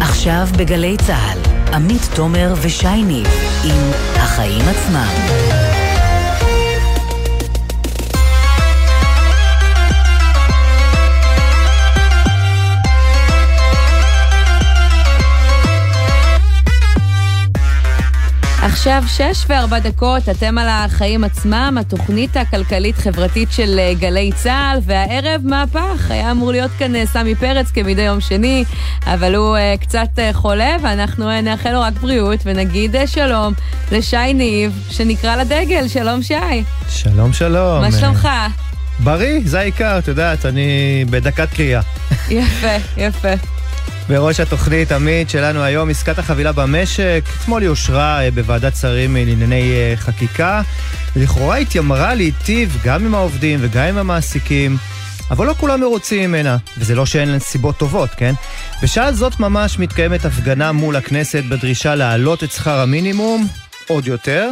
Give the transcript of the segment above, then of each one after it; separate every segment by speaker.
Speaker 1: עכשיו בגלי צה"ל, עמית תומר ושייני עם החיים עצמם.
Speaker 2: עכשיו שש וארבע דקות, אתם על החיים עצמם, התוכנית הכלכלית-חברתית של אה, גלי צה"ל, והערב מהפך. היה אמור להיות כאן אה, סמי פרץ כמדי יום שני, אבל הוא uh, קצת uh, חולה, ואנחנו uh, נאחל לו רק בריאות, ונגיד uh, שלום לשי ניב, שנקרא לדגל. שלום שי.
Speaker 3: שלום, שלום.
Speaker 2: מה שלומך?
Speaker 3: בריא, זה העיקר, את יודעת, אני בדקת קריאה.
Speaker 2: יפה, יפה.
Speaker 3: בראש התוכנית, עמית, שלנו היום, עסקת החבילה במשק. אתמול היא אושרה אה, בוועדת שרים לענייני אה, חקיקה, ולכאורה התיימרה להיטיב גם עם העובדים וגם עם המעסיקים. אבל לא כולם מרוצים ממנה, וזה לא שאין סיבות טובות, כן? בשעה זאת ממש מתקיימת הפגנה מול הכנסת בדרישה להעלות את שכר המינימום עוד יותר.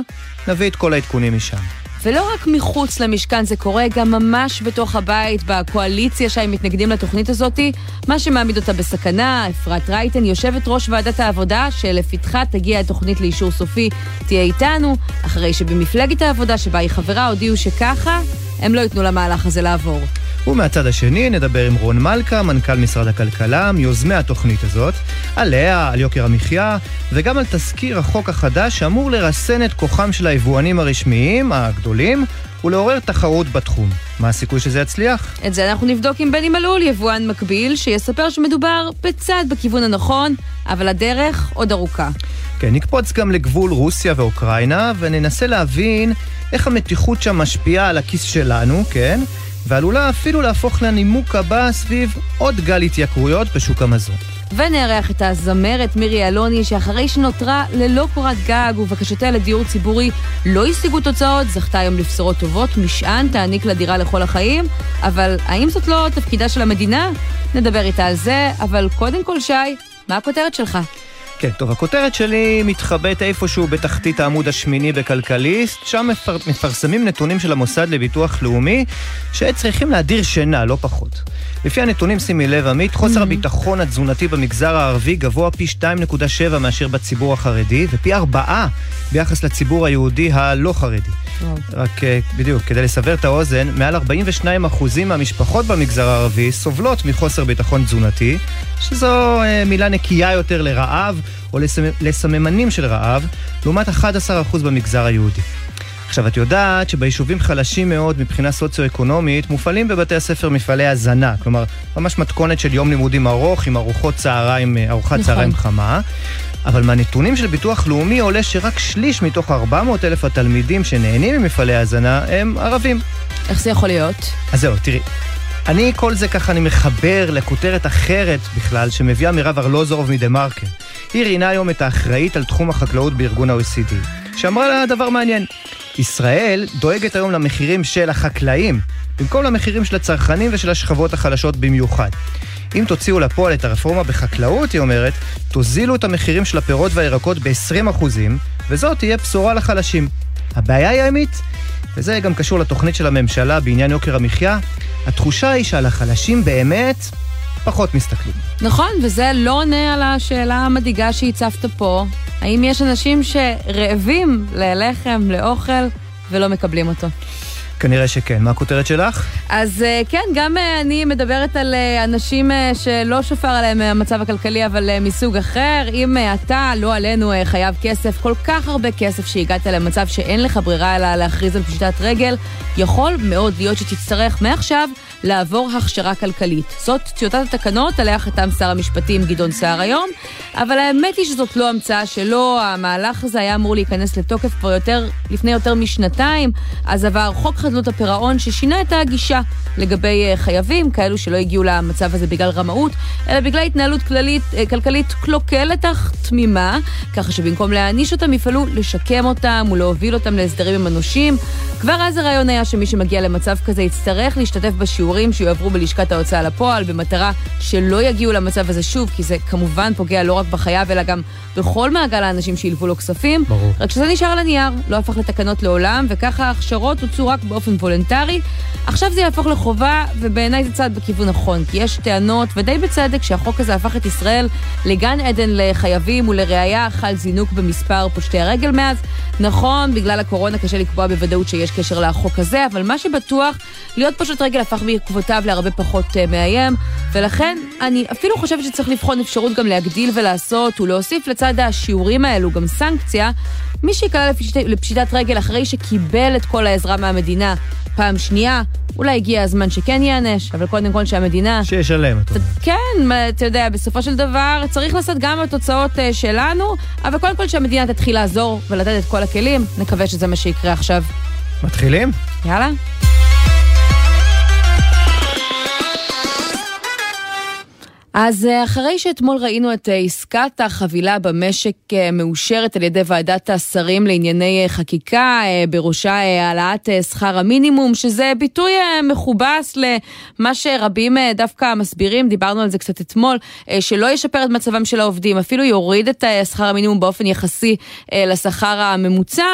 Speaker 3: נביא את כל העדכונים משם.
Speaker 2: ולא רק מחוץ למשכן זה קורה, גם ממש בתוך הבית, בקואליציה שהם מתנגדים לתוכנית הזאתי, מה שמעמיד אותה בסכנה. אפרת רייטן, יושבת ראש ועדת העבודה, שלפתחה תגיע התוכנית לאישור סופי, תהיה איתנו, אחרי שבמפלגת העבודה שבה היא חברה הודיעו שככה, הם לא ייתנו למהלך הזה לעבור.
Speaker 3: ומהצד השני נדבר עם רון מלכה, מנכ"ל משרד הכלכלה, מיוזמי התוכנית הזאת, עליה, על יוקר המחיה, וגם על תזכיר החוק החדש שאמור לרסן את כוחם של היבואנים הרשמיים, הגדולים, ולעורר תחרות בתחום. מה הסיכוי שזה יצליח?
Speaker 2: את זה אנחנו נבדוק עם בני מלול, יבואן מקביל, שיספר שמדובר בצעד בכיוון הנכון, אבל הדרך עוד ארוכה.
Speaker 3: כן, נקפוץ גם לגבול רוסיה ואוקראינה, וננסה להבין איך המתיחות שם משפיעה על הכיס שלנו, כן? ועלולה אפילו להפוך לנימוק הבא סביב עוד גל התייקרויות בשוק המזון.
Speaker 2: ונארח את הזמרת מירי אלוני, שאחרי שנותרה ללא קורת גג ובקשותיה לדיור ציבורי לא השיגו תוצאות, זכתה היום לבשורות טובות, משען תעניק לה דירה לכל החיים, אבל האם זאת לא תפקידה של המדינה? נדבר איתה על זה, אבל קודם כל, שי, מה הכותרת שלך?
Speaker 3: כן, טוב, הכותרת שלי מתחבאת איפשהו בתחתית העמוד השמיני בכלכליסט, שם מפר, מפרסמים נתונים של המוסד לביטוח לאומי שצריכים להדיר שינה, לא פחות. לפי הנתונים, שימי לב, עמית, חוסר mm-hmm. הביטחון התזונתי במגזר הערבי גבוה פי 2.7 מאשר בציבור החרדי, ופי 4 ביחס לציבור היהודי הלא חרדי. רק אה, בדיוק, כדי לסבר את האוזן, מעל 42% מהמשפחות במגזר הערבי סובלות מחוסר ביטחון תזונתי, שזו אה, מילה נקייה יותר לרעב או לסממנים של רעב, לעומת 11% במגזר היהודי. עכשיו, את יודעת שביישובים חלשים מאוד מבחינה סוציו-אקונומית מופעלים בבתי הספר מפעלי הזנה, כלומר, ממש מתכונת של יום לימודים ארוך עם ארוחות צהריים, אה, ארוחת נכון. צהריים חמה. אבל מהנתונים של ביטוח לאומי עולה שרק שליש מתוך 400 אלף התלמידים שנהנים ממפעלי הזנה הם ערבים.
Speaker 2: איך זה יכול להיות?
Speaker 3: אז זהו, תראי. אני, כל זה ככה אני מחבר לכותרת אחרת בכלל, שמביאה מירב ארלוזורוב מדה-מרקר. היא ראיינה היום את האחראית על תחום החקלאות בארגון ה-OECD, שאמרה לה דבר מעניין. ישראל דואגת היום למחירים של החקלאים, במקום למחירים של הצרכנים ושל השכבות החלשות במיוחד. אם תוציאו לפועל את הרפורמה בחקלאות, היא אומרת, תוזילו את המחירים של הפירות והירקות ב-20%, וזאת תהיה בשורה לחלשים. הבעיה היא האמית, וזה גם קשור לתוכנית של הממשלה בעניין יוקר המחיה, התחושה היא שעל החלשים באמת פחות מסתכלים.
Speaker 2: נכון, וזה לא עונה על השאלה המדאיגה שהצפת פה. האם יש אנשים שרעבים ללחם, לאוכל, ולא מקבלים אותו?
Speaker 3: כנראה שכן. מה הכותרת שלך?
Speaker 2: אז אה, כן, גם אה, אני מדברת על אה, אנשים שלא שפר עליהם המצב הכלכלי, אבל מסוג אחר. אם אתה, לא עלינו, חייב כסף, כל כך הרבה כסף שהגעת למצב שאין לך ברירה אלא להכריז על פשיטת רגל, יכול מאוד להיות שתצטרך מעכשיו לעבור הכשרה כלכלית. זאת טיוטת התקנות עליה חתם שר המשפטים גדעון סער היום, אבל האמת היא שזאת לא המצאה שלו, המהלך הזה היה אמור להיכנס לתוקף כבר יותר, לפני יותר משנתיים, אז עבר חוק חדלות הפירעון ששינה את הגישה לגבי אה, חייבים, כאלו שלא הגיעו למצב הזה בגלל רמאות, אלא בגלל התנהלות כללית, אה, כלכלית קלוקלת אך תמימה, ככה שבמקום להעניש אותם יפעלו לשקם אותם ולהוביל אותם להסדרים עם הנושים. כבר אז הרעיון היה שמי שמגיע למצב כזה יצטרך להשתתף בשיעורים שיועברו בלשכת ההוצאה לפועל, במטרה שלא יגיעו למצב הזה שוב, כי זה כמובן פוגע לא רק בחייב, אלא גם בכל מעגל האנשים שילוו לו כספים.
Speaker 3: ברור.
Speaker 2: רק שזה נשאר על הנייר, לא הפך לתקנות לעולם, וככה ההכשרות הוצעו רק באופן וולונטרי. עכשיו זה יהפוך לחובה, ובעיניי זה צעד בכיוון נכון, כי יש טענות, ודי בצדק, שהחוק הזה הפך את ישראל לגן עדן לחייבים, ולראיה חל זינוק במספר פושטי הרגל מאז. נכון, בגלל הקורונה קשה לקבוע בוודאות שיש קשר לחוק הזה, אבל מה שבטוח, להיות פשוט רגל הפך בעקבותיו להרבה פחות uh, מאיים, ולכן אני אפילו חושבת שצריך לבחון אפשרות גם להגדיל ולעשות, ולהוסיף לצד השיעורים האלו גם סנקציה. מי שיקלע לפשיטת רגל אחרי שקיבל את כל העזרה מהמדינה פעם שנייה, אולי הגיע הזמן שכן ייענש, אבל קודם כל שהמדינה...
Speaker 3: שישלם אותו.
Speaker 2: כן, אתה יודע, בסופו של דבר צריך לעשות גם התוצאות אה, שלנו, אבל קודם כל שהמדינה תתחיל לעזור ולתת את כל הכלים, נקווה שזה מה שיקרה עכשיו.
Speaker 3: מתחילים?
Speaker 2: יאללה. אז אה, אחרי שאתמול ראינו את אה, עסקת החבילה במשק אה, מאושרת על ידי ועדת השרים לענייני חקיקה, בראשה העלאת שכר המינימום, שזה ביטוי מכובס למה שרבים דווקא מסבירים, דיברנו על זה קצת אתמול, שלא ישפר את מצבם של העובדים, אפילו יוריד את שכר המינימום באופן יחסי לשכר הממוצע,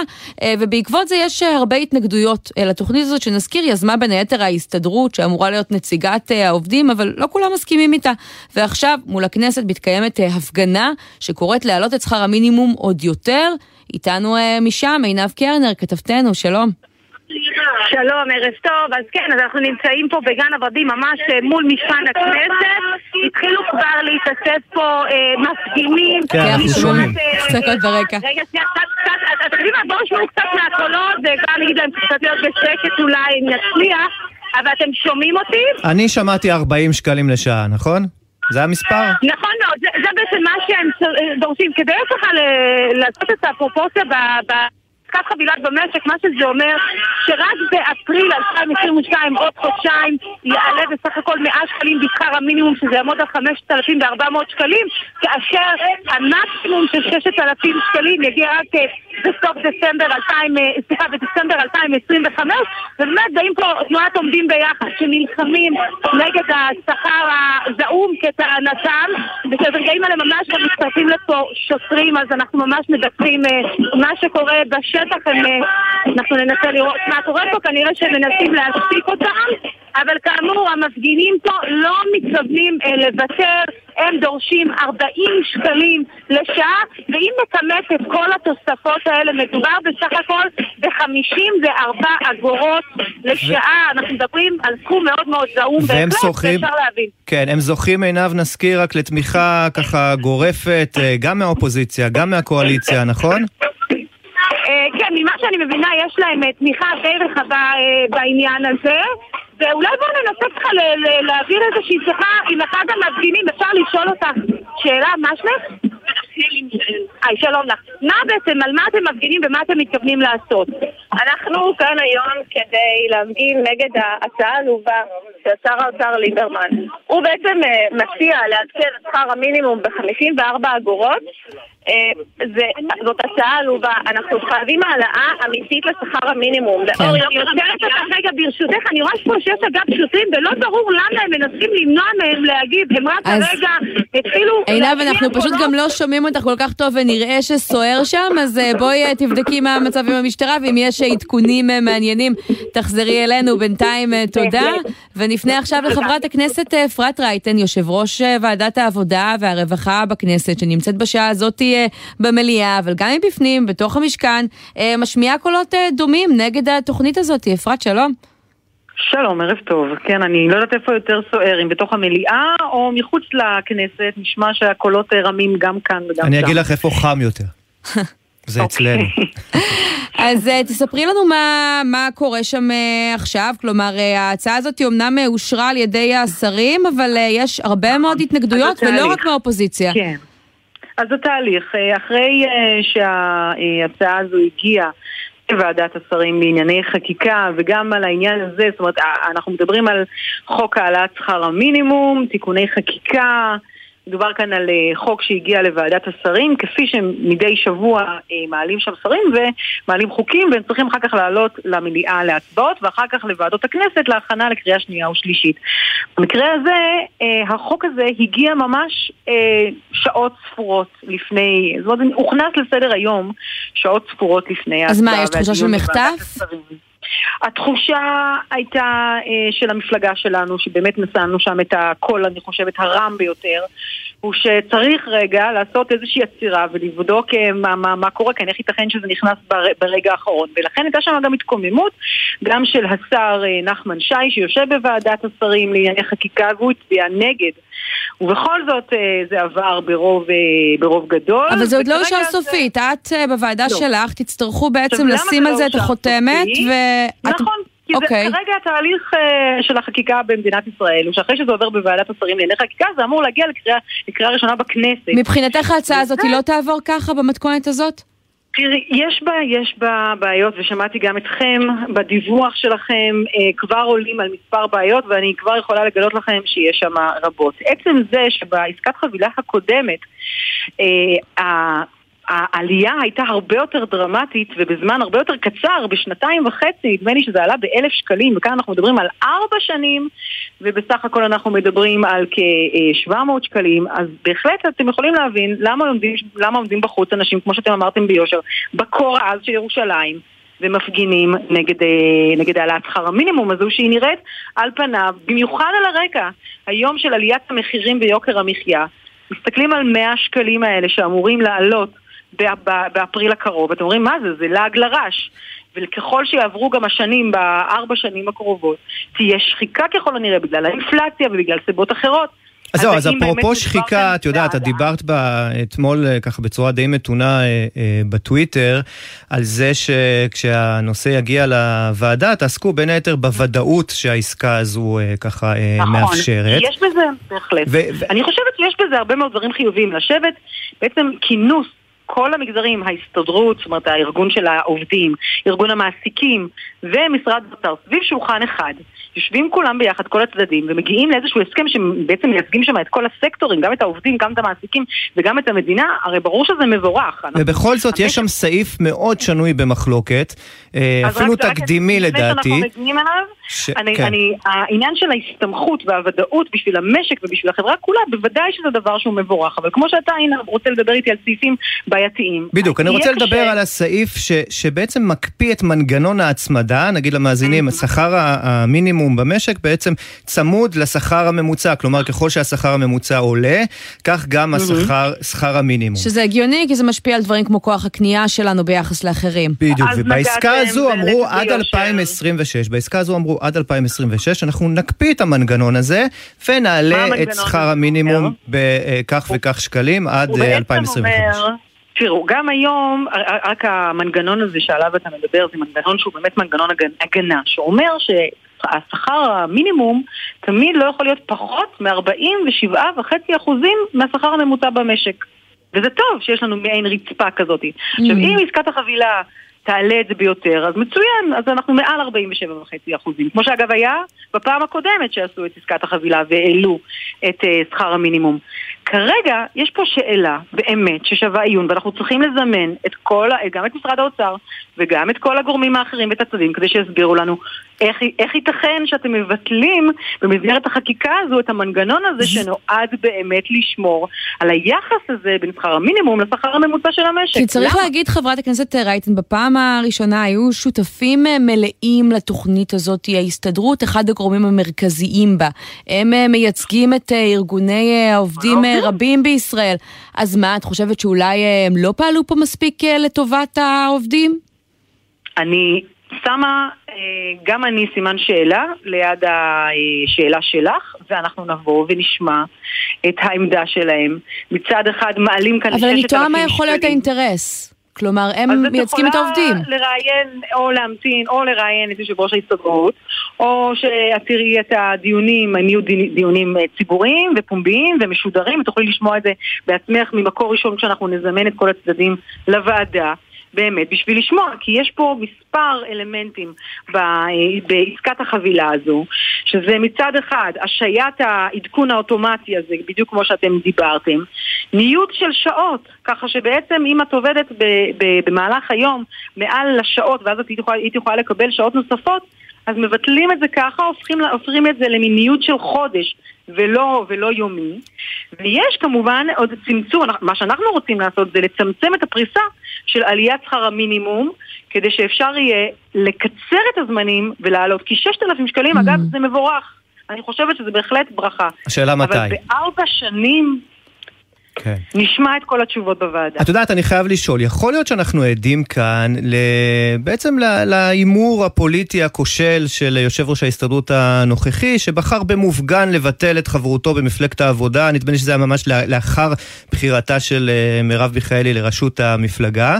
Speaker 2: ובעקבות זה יש הרבה התנגדויות לתוכנית הזאת, שנזכיר, יזמה בין היתר ההסתדרות, שאמורה להיות נציגת העובדים, אבל לא כולם מסכימים איתה. ועכשיו מול הכנסת מתקיימת אה, הפגנה שקוראת להעלות את שכר המינימום עוד יותר. איתנו אה, משם עינב קרנר, כתבתנו, שלום.
Speaker 4: שלום, ערב טוב. אז כן, אז אנחנו נמצאים פה בגן הוורדים ממש אה, מול משכן הכנסת. התחילו כבר להתאסף פה אה, מפגינים.
Speaker 3: כן, אנחנו שומעים.
Speaker 2: הפסקות ברקע.
Speaker 4: רגע, שנייה, קצת, קצת, אתם יודעים מה? בואו נשמעו קצת מהקולות, וכבר נגיד להם קצת להיות בשקט אולי, אם נצליח. אבל אתם שומעים אותי?
Speaker 3: אני שמעתי 40 שקלים לשעה, נכון? זה המספר?
Speaker 4: נכון מאוד, זה, זה בעצם מה שהם דורשים. כדי ככה לעשות את הפרופורציה ב... ב עסקת חבילת במשק, מה שזה אומר שרק באפריל 2022, עוד חודשיים, יעלה בסך הכל 100 שקלים בשכר המינימום, שזה יעמוד על 5,400 שקלים, כאשר המקסימום של 6,000 שקלים יגיע רק אה, בסוף דצמבר 2000, אה, סליחה, בדצמבר 2025, ובאמת באים פה תנועת עומדים ביחד, שנלחמים נגד השכר הזעום כטענתם, וברגעים האלה ממש גם מצטרפים לפה שוטרים, אז אנחנו ממש מדברים אה, מה שקורה בשטח. אה, אנחנו ננסה לראות מה קורה פה, כנראה שהם מנסים להשתיק אותם, אבל כאמור, המפגינים פה לא מתכוונים אה, לוותר, הם דורשים 40 שקלים לשעה, ואם נכמת את כל התוספות האלה, מדובר בסך הכל ב-54 אגורות לשעה, ו... אנחנו מדברים על סכום מאוד מאוד זעום,
Speaker 3: בהחלט, זוכים... כן, הם זוכים עיניו, נזכיר רק לתמיכה ככה גורפת, אה, גם מהאופוזיציה, גם מהקואליציה, נכון?
Speaker 4: אה, כן, ממה שאני מבינה יש להם אה, תמיכה די רחבה בעניין הזה ואולי בואו ננסה ככה להעביר איזושהי שיחה עם אחד המפגינים, אפשר לשאול אותך שאלה, מה שמך? היי, שלום לך. מה בעצם, על מה אתם מפגינים ומה אתם מתכוונים לעשות?
Speaker 5: אנחנו כאן היום כדי להפגין נגד ההצעה העלובה של שר האוצר ליברמן. הוא בעצם מציע לעדכן את שכר המינימום ב-54 אגורות אה, זאת הצעה עלובה, אנחנו חייבים העלאה אמיתית לשכר המינימום.
Speaker 4: כן. אני עוצרת אותך רגע ברשותך, אני רואה פה שיש אגב שוטרים ולא ברור למה הם מנסים למנוע מהם להגיב, הם רק כרגע התחילו...
Speaker 2: עינב, אנחנו פשוט גם לא שומעים אותך כל כך טוב ונראה שסוער שם, אז אה, בואי אה, תבדקי מה המצב עם המשטרה, ואם יש עדכונים מעניינים, תחזרי אלינו. בינתיים תודה. ונפנה עכשיו לחברת הכנסת אפרת רייטן, יושב ראש ועדת העבודה והרווחה בכנסת, שנמצאת בשעה הזאתי במליאה, אבל גם מבפנים, בתוך המשכן, אה, משמיעה קולות אה, דומים נגד התוכנית הזאת. אפרת, שלום.
Speaker 6: שלום, ערב טוב. כן, אני לא יודעת איפה יותר סוער, אם בתוך המליאה או מחוץ לכנסת, נשמע שהקולות אה, רמים גם כאן וגם שם.
Speaker 3: אני אגיד לך איפה חם יותר. זה אצלנו.
Speaker 2: אז תספרי לנו מה, מה קורה שם עכשיו. כלומר, ההצעה הזאת אומנם אושרה על ידי השרים, אבל יש הרבה מאוד התנגדויות, ולא רק מהאופוזיציה.
Speaker 6: כן. אז התהליך, אה, אחרי אה, שההצעה הזו הגיעה לוועדת השרים לענייני חקיקה וגם על העניין הזה, זאת אומרת, אנחנו מדברים על חוק העלאת שכר המינימום, תיקוני חקיקה, מדובר כאן על אה, חוק שהגיע לוועדת השרים, כפי שמדי שבוע אה, מעלים שם שרים ומעלים חוקים והם צריכים אחר כך לעלות למליאה להצבעות ואחר כך לוועדות הכנסת להכנה לקריאה שנייה ושלישית. במקרה הזה, אה, החוק הזה הגיע ממש שעות ספורות לפני, זאת אומרת, הוכנס לסדר היום שעות ספורות לפני
Speaker 2: ההצבעה. אז מה, יש תחושה של מחטף?
Speaker 6: התחושה הייתה אה, של המפלגה שלנו, שבאמת נשאנו שם את הקול, אני חושבת, הרם ביותר, הוא שצריך רגע לעשות איזושהי עצירה ולבדוק אה, מה, מה, מה קורה כאן, איך ייתכן שזה נכנס בר, ברגע האחרון. ולכן הייתה שם גם התקוממות, גם של השר אה, נחמן שי, שיושב בוועדת השרים לענייני חקיקה, והוא הצביע נגד. ובכל זאת אה, זה עבר ברוב, ברוב גדול.
Speaker 2: אבל זה עוד לא אושר
Speaker 6: וכרגע זה-
Speaker 2: סופית. את בוועדה
Speaker 6: לא.
Speaker 2: שלך תצטרכו בעצם לשים
Speaker 6: זה
Speaker 2: על
Speaker 6: לא
Speaker 2: זה את החותמת,
Speaker 6: סופית?
Speaker 2: ואת...
Speaker 6: נכון, כי זה,
Speaker 2: אוקיי.
Speaker 6: כרגע התהליך אה, של החקיקה במדינת ישראל הוא שאחרי שזה עובר בוועדת השרים לענייני חקיקה זה אמור להגיע לקריאה, לקריאה ראשונה בכנסת.
Speaker 2: מבחינתך ההצעה הזאת היא לא תעבור ככה במתכונת הזאת?
Speaker 6: תראי, יש בה, יש בה בעיות, ושמעתי גם אתכם בדיווח שלכם, אה, כבר עולים על מספר בעיות, ואני כבר יכולה לגלות לכם שיש שם רבות. עצם זה שבעסקת חבילה הקודמת, אה, העלייה הייתה הרבה יותר דרמטית ובזמן הרבה יותר קצר, בשנתיים וחצי, נדמה לי שזה עלה באלף שקלים, וכאן אנחנו מדברים על ארבע שנים, ובסך הכל אנחנו מדברים על כ-700 שקלים, אז בהחלט אתם יכולים להבין למה עומדים, למה עומדים בחוץ אנשים, כמו שאתם אמרתם ביושר, בקור העז של ירושלים. ומפגינים נגד, אה, נגד העלאת שכר המינימום הזו שהיא נראית על פניו, במיוחד על הרקע היום של עליית המחירים ויוקר המחיה. מסתכלים על 100 שקלים האלה שאמורים לעלות באפריל הקרוב, אתם אומרים מה זה? זה לעג לרש. וככל שיעברו גם השנים, בארבע שנים הקרובות, תהיה שחיקה ככל הנראה בגלל האינפלציה ובגלל סיבות אחרות.
Speaker 3: אז זהו, אז אפרופו שחיקה, את יודעת, את? דיברת בה אתמול אה, ככה בצורה די מתונה אה, אה, בטוויטר, על זה שכשהנושא יגיע לוועדה, תעסקו בין היתר בוודאות שהעסקה הזו ככה
Speaker 6: נכון,
Speaker 3: מאפשרת.
Speaker 6: יש בזה, בהחלט. אני חושבת שיש בזה הרבה מאוד דברים חיוביים. לשבת, בעצם כינוס כל המגזרים, ההסתדרות, זאת אומרת הארגון של העובדים, ארגון המעסיקים ומשרד האוצר סביב שולחן אחד. יושבים כולם ביחד, כל הצדדים, ומגיעים לאיזשהו הסכם שבעצם מייצגים שם את כל הסקטורים, גם את העובדים, גם את המעסיקים וגם את המדינה, הרי ברור שזה מבורך.
Speaker 3: ובכל זאת, יש שם סעיף מאוד שנוי במחלוקת, אה, אפילו תקדימי
Speaker 6: לפני
Speaker 3: לדעתי.
Speaker 6: שאנחנו מגיעים אליו,
Speaker 3: ש-
Speaker 6: אני,
Speaker 3: כן.
Speaker 6: אני, העניין של ההסתמכות והוודאות בשביל המשק ובשביל החברה כולה, בוודאי שזה דבר שהוא מבורך. אבל כמו שאתה, הנה, רוצה לדבר איתי על סעיפים בעייתיים.
Speaker 3: בדיוק, אני רוצה
Speaker 6: קשה.
Speaker 3: לדבר על הסעיף ש, שבעצם מקפיא את מנגנון ההצמדה, נגיד למאזינים, השכר ה- המינימום במשק בעצם צמוד לשכר הממוצע, כלומר ככל שהשכר הממוצע עולה, כך גם השכר, שכר המינימום.
Speaker 2: שזה הגיוני, כי זה משפיע על דברים כמו כוח הקנייה שלנו ביחס לאחרים.
Speaker 3: בדיוק, ובעסקה הזו אמרו עד
Speaker 6: ביושר.
Speaker 3: 2026, בעסקה הזו אמרו עד 2026, אנחנו נקפיא את המנגנון הזה ונעלה את שכר המינימום? בכך וכך שקלים עד
Speaker 6: הוא
Speaker 3: אה,
Speaker 6: בעצם
Speaker 3: 2025.
Speaker 6: אומר, תראו, גם היום, רק המנגנון הזה שעליו אתה מדבר, זה מנגנון שהוא באמת מנגנון הגנ- הגנה, שאומר שהשכר המינימום תמיד לא יכול להיות פחות מ-47.5% מהשכר הממוצע במשק. וזה טוב שיש לנו מעין רצפה כזאת. עכשיו, אם עסקת החבילה תעלה את זה ביותר, אז מצוין, אז אנחנו מעל 47.5 אחוזים. כמו שאגב היה בפעם הקודמת שעשו את עסקת החבילה והעלו את uh, שכר המינימום. כרגע יש פה שאלה באמת ששווה עיון, ואנחנו צריכים לזמן את כל, גם את משרד האוצר וגם את כל הגורמים האחרים ואת הצדדים כדי שיסבירו לנו איך, איך ייתכן שאתם מבטלים במסגרת החקיקה הזו את המנגנון הזה שנועד באמת לשמור על היחס הזה בין שכר המינימום לשכר הממוצע של המשק.
Speaker 2: כי צריך
Speaker 6: למה?
Speaker 2: להגיד, חברת הכנסת רייטן, בפעם הראשונה היו שותפים מלאים לתוכנית הזאת, ההסתדרות, אחד הגורמים המרכזיים בה. הם אה, מייצגים את אה, ארגוני אה, העובדים אה, רבים בישראל. אז מה, את חושבת שאולי הם לא פעלו פה מספיק לטובת העובדים?
Speaker 6: אני שמה, אה, גם אני סימן שאלה ליד השאלה שלך, ואנחנו נבוא ונשמע את העמדה שלהם. מצד אחד מעלים כאן
Speaker 2: אבל אני
Speaker 6: 6,000
Speaker 2: תוהה מה יכול להיות. האינטרס. כלומר, הם
Speaker 6: אז את
Speaker 2: מייצגים את העובדים.
Speaker 6: יכולה לראיין או להמתין או לראיין את יושב ראש ההסתדרות או שאת תראי את הדיונים, הם יהיו די- דיונים אה, ציבוריים ופומביים ומשודרים ותוכלי לשמוע את זה בעצמך ממקור ראשון כשאנחנו נזמן את כל הצדדים לוועדה באמת בשביל לשמוע, כי יש פה מספר אלמנטים אה, בעסקת החבילה הזו, שזה מצד אחד השעיית העדכון האוטומטי הזה, בדיוק כמו שאתם דיברתם, ניוד של שעות, ככה שבעצם אם את עובדת במהלך היום מעל לשעות ואז את היית יכולה לקבל שעות נוספות, אז מבטלים את זה ככה, הופכים, הופכים את זה למין ניוד של חודש. ולא, ולא יומי. ויש כמובן עוד צמצום, מה שאנחנו רוצים לעשות זה לצמצם את הפריסה של עליית שכר המינימום, כדי שאפשר יהיה לקצר את הזמנים ולעלות. כי 6,000 שקלים, mm. אגב, זה מבורך. אני חושבת שזה בהחלט ברכה.
Speaker 3: השאלה מתי.
Speaker 6: אבל בארבע שנים כן. נשמע את כל התשובות בוועדה.
Speaker 3: את יודעת, אני חייב לשאול, יכול להיות שאנחנו עדים כאן ל... בעצם להימור הפוליטי הכושל של יושב ראש ההסתדרות הנוכחי, שבחר במופגן לבטל את חברותו במפלגת העבודה, נדמה לי שזה היה ממש לאחר בחירתה של אה, מרב מיכאלי לראשות המפלגה.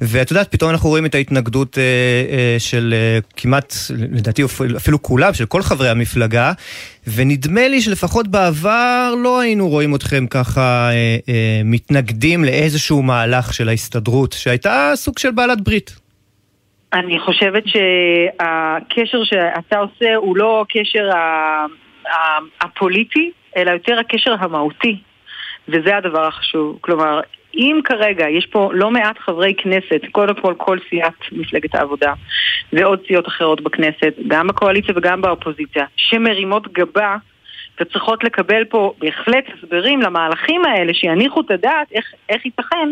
Speaker 3: ואת יודעת, פתאום אנחנו רואים את ההתנגדות אה, אה, של כמעט, לדעתי אפילו כולם, של כל חברי המפלגה. ונדמה לי שלפחות בעבר לא היינו רואים אתכם ככה אה, אה, מתנגדים לאיזשהו מהלך של ההסתדרות, שהייתה סוג של בעלת ברית.
Speaker 6: אני חושבת שהקשר שאתה עושה הוא לא הקשר הפוליטי, אלא יותר הקשר המהותי. וזה הדבר החשוב. כלומר, אם כרגע יש פה לא מעט חברי כנסת, קודם כל כל סיעת מפלגת העבודה ועוד סיעות אחרות בכנסת, גם בקואליציה וגם באופוזיציה, שמרימות גבה וצריכות לקבל פה בהחלט הסברים למהלכים האלה שיניחו את הדעת איך, איך ייתכן,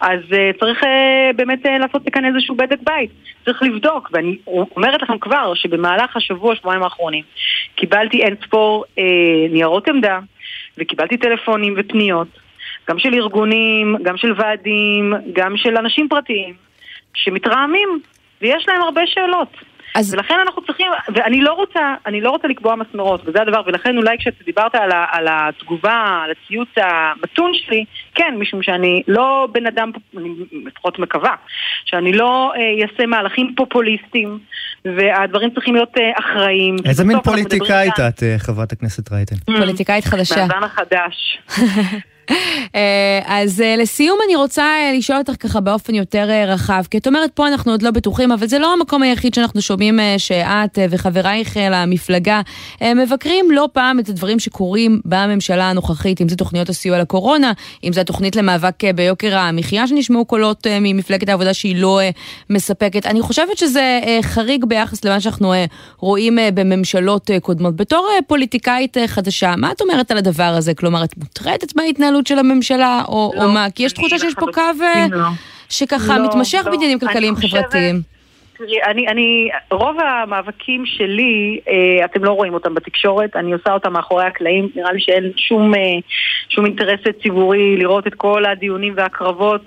Speaker 6: אז uh, צריך uh, באמת uh, לעשות כאן איזשהו בדק בית. צריך לבדוק, ואני אומרת לכם כבר שבמהלך השבוע, שבועיים האחרונים, קיבלתי אין ספור uh, ניירות עמדה וקיבלתי טלפונים ופניות גם של ארגונים, גם של ועדים, גם של אנשים פרטיים, שמתרעמים, ויש להם הרבה שאלות. אז... ולכן אנחנו צריכים, ואני לא רוצה, אני לא רוצה לקבוע מסמרות, וזה הדבר, ולכן אולי כשאתה דיברת על, ה, על התגובה, על הציוץ המתון שלי, כן, משום שאני לא בן אדם, אני לפחות מקווה, שאני לא אעשה אה, מהלכים פופוליסטיים, והדברים צריכים להיות אה, אחראיים.
Speaker 3: איזה מין פוליטיקאית את, אה, חברת הכנסת רייטן?
Speaker 2: פוליטיקאית חדשה.
Speaker 6: מהזן החדש.
Speaker 2: אה, אז אה, לסיום אני רוצה אה, לשאול אותך ככה באופן יותר רחב, כי את אומרת פה אנחנו עוד לא בטוחים, אבל זה לא המקום היחיד שאנחנו שומעים שאת וחברייך למפלגה מבקרים לא פעם את הדברים שקורים בממשלה הנוכחית, אם זה תוכניות הסיוע לקורונה, אם זה התוכנית למאבק ביוקר המחיה שנשמעו קולות ממפלגת העבודה שהיא לא מספקת. אני חושבת שזה חריג ביחס למה שאנחנו רואים בממשלות קודמות. בתור פוליטיקאית חדשה, מה את אומרת על הדבר הזה? כלומר, את מוטרדת מההתנהלות של הממשלה, או, לא, או מה? כי יש תחושה שיש פה קו אה, לא. שככה לא, מתמשך לא. בעניינים כלכליים חברתיים.
Speaker 6: תראי, אני, אני, רוב המאבקים שלי, אה, אתם לא רואים אותם בתקשורת, אני עושה אותם מאחורי הקלעים, נראה לי שאין שום, אה, שום אינטרס ציבורי לראות את כל הדיונים והקרבות.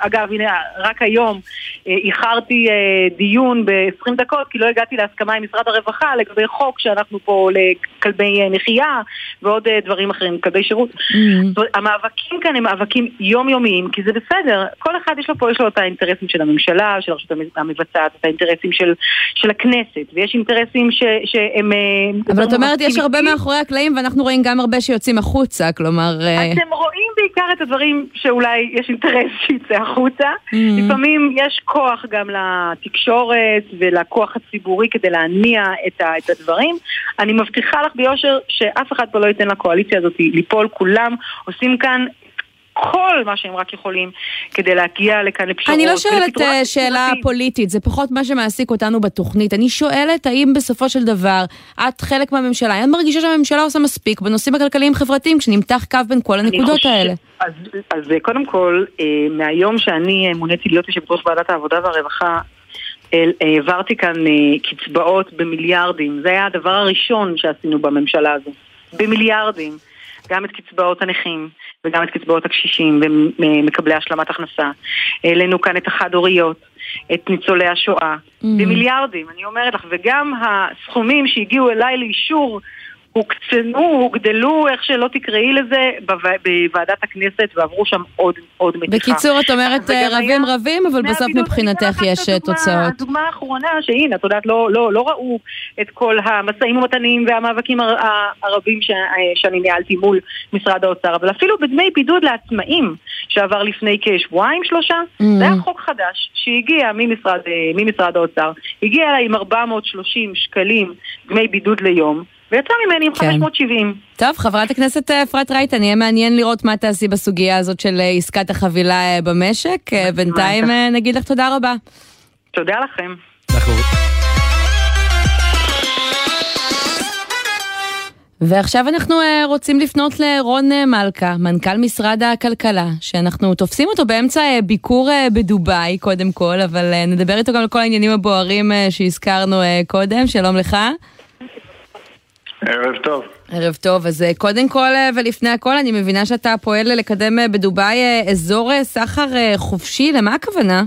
Speaker 6: אגב, הנה, רק היום אה, איחרתי אה, דיון ב-20 דקות, כי לא הגעתי להסכמה עם משרד הרווחה לגבי חוק שאנחנו פה לכלבי אה, נחייה ועוד אה, דברים אחרים, כלבי שירות. Mm-hmm. המאבקים כאן הם מאבקים יומיומיים, כי זה בסדר, כל אחד יש לו פה, יש לו את האינטרסים של הממשלה, של הרשות המבצעת, את האינטרסים של, של הכנסת, ויש אינטרסים ש, שהם...
Speaker 2: אה, אבל את אומרת, יש הרבה מאחורי הקלעים, ואנחנו רואים גם הרבה שיוצאים החוצה, כלומר...
Speaker 6: אה, אתם רואים בעיקר את הדברים שאולי יש אינטרס שיצא החוצה. Mm-hmm. לפעמים יש כוח גם לתקשורת ולכוח הציבורי כדי להניע את, ה, את הדברים. אני מבטיחה לך ביושר שאף אחד פה לא ייתן לקואליציה הזאת ליפול, כולם עושים כאן כל מה שהם רק יכולים כדי להגיע לכאן לפשרות.
Speaker 2: אני לא שואלת אה, שאלה פוליטית, זה פחות מה שמעסיק אותנו בתוכנית. אני שואלת האם בסופו של דבר את חלק מהממשלה, האם מרגישה שהממשלה עושה מספיק בנושאים הכלכליים-חברתיים כשנמתח קו בין כל הנקודות חושב, האלה?
Speaker 6: אז, אז קודם כל, אה, מהיום שאני אה, מוניתי להיות יושבת ראש ועדת העבודה והרווחה, העברתי כאן קצבאות במיליארדים. זה היה הדבר הראשון שעשינו בממשלה הזו. במיליארדים. גם את קצבאות הנכים, וגם את קצבאות הקשישים ומקבלי השלמת הכנסה. העלינו כאן את החד-הוריות, את ניצולי השואה, mm. במיליארדים, אני אומרת לך, וגם הסכומים שהגיעו אליי לאישור הוקצנו, הוגדלו, איך שלא תקראי לזה, בוועדת הכנסת ועברו שם עוד, עוד מתיחה.
Speaker 2: בקיצור, את אומרת רבים היה... רבים, אבל בסוף מבחינתך יש אה, תוצאות.
Speaker 6: הדוגמה האחרונה, שהנה, את יודעת, לא, לא, לא ראו את כל המשאים ומתנים והמאבקים הרבים ש, אה, שאני ניהלתי מול משרד האוצר, אבל אפילו בדמי בידוד לעצמאים, שעבר לפני כשבועיים שלושה, mm-hmm. זה היה חוק חדש שהגיע ממשרד, אה, ממשרד האוצר, הגיע אליי עם 430 שקלים דמי בידוד ליום. ויצא ממני עם כן. 570.
Speaker 2: טוב, חברת הכנסת אה, אפרת רייטן, יהיה מעניין לראות מה תעשי בסוגיה הזאת של אה, עסקת החבילה אה, במשק. בינתיים נגיד לך תודה רבה.
Speaker 6: תודה לכם.
Speaker 2: ועכשיו אנחנו רוצים לפנות לרון מלכה, מנכ"ל משרד הכלכלה, שאנחנו תופסים אותו באמצע ביקור בדובאי קודם כל, אבל נדבר איתו גם על כל העניינים הבוערים שהזכרנו קודם. שלום לך.
Speaker 7: ערב טוב.
Speaker 2: ערב טוב, אז uh, קודם כל uh, ולפני הכל, אני מבינה שאתה פועל לקדם uh, בדובאי אזור סחר חופשי, למה הכוונה?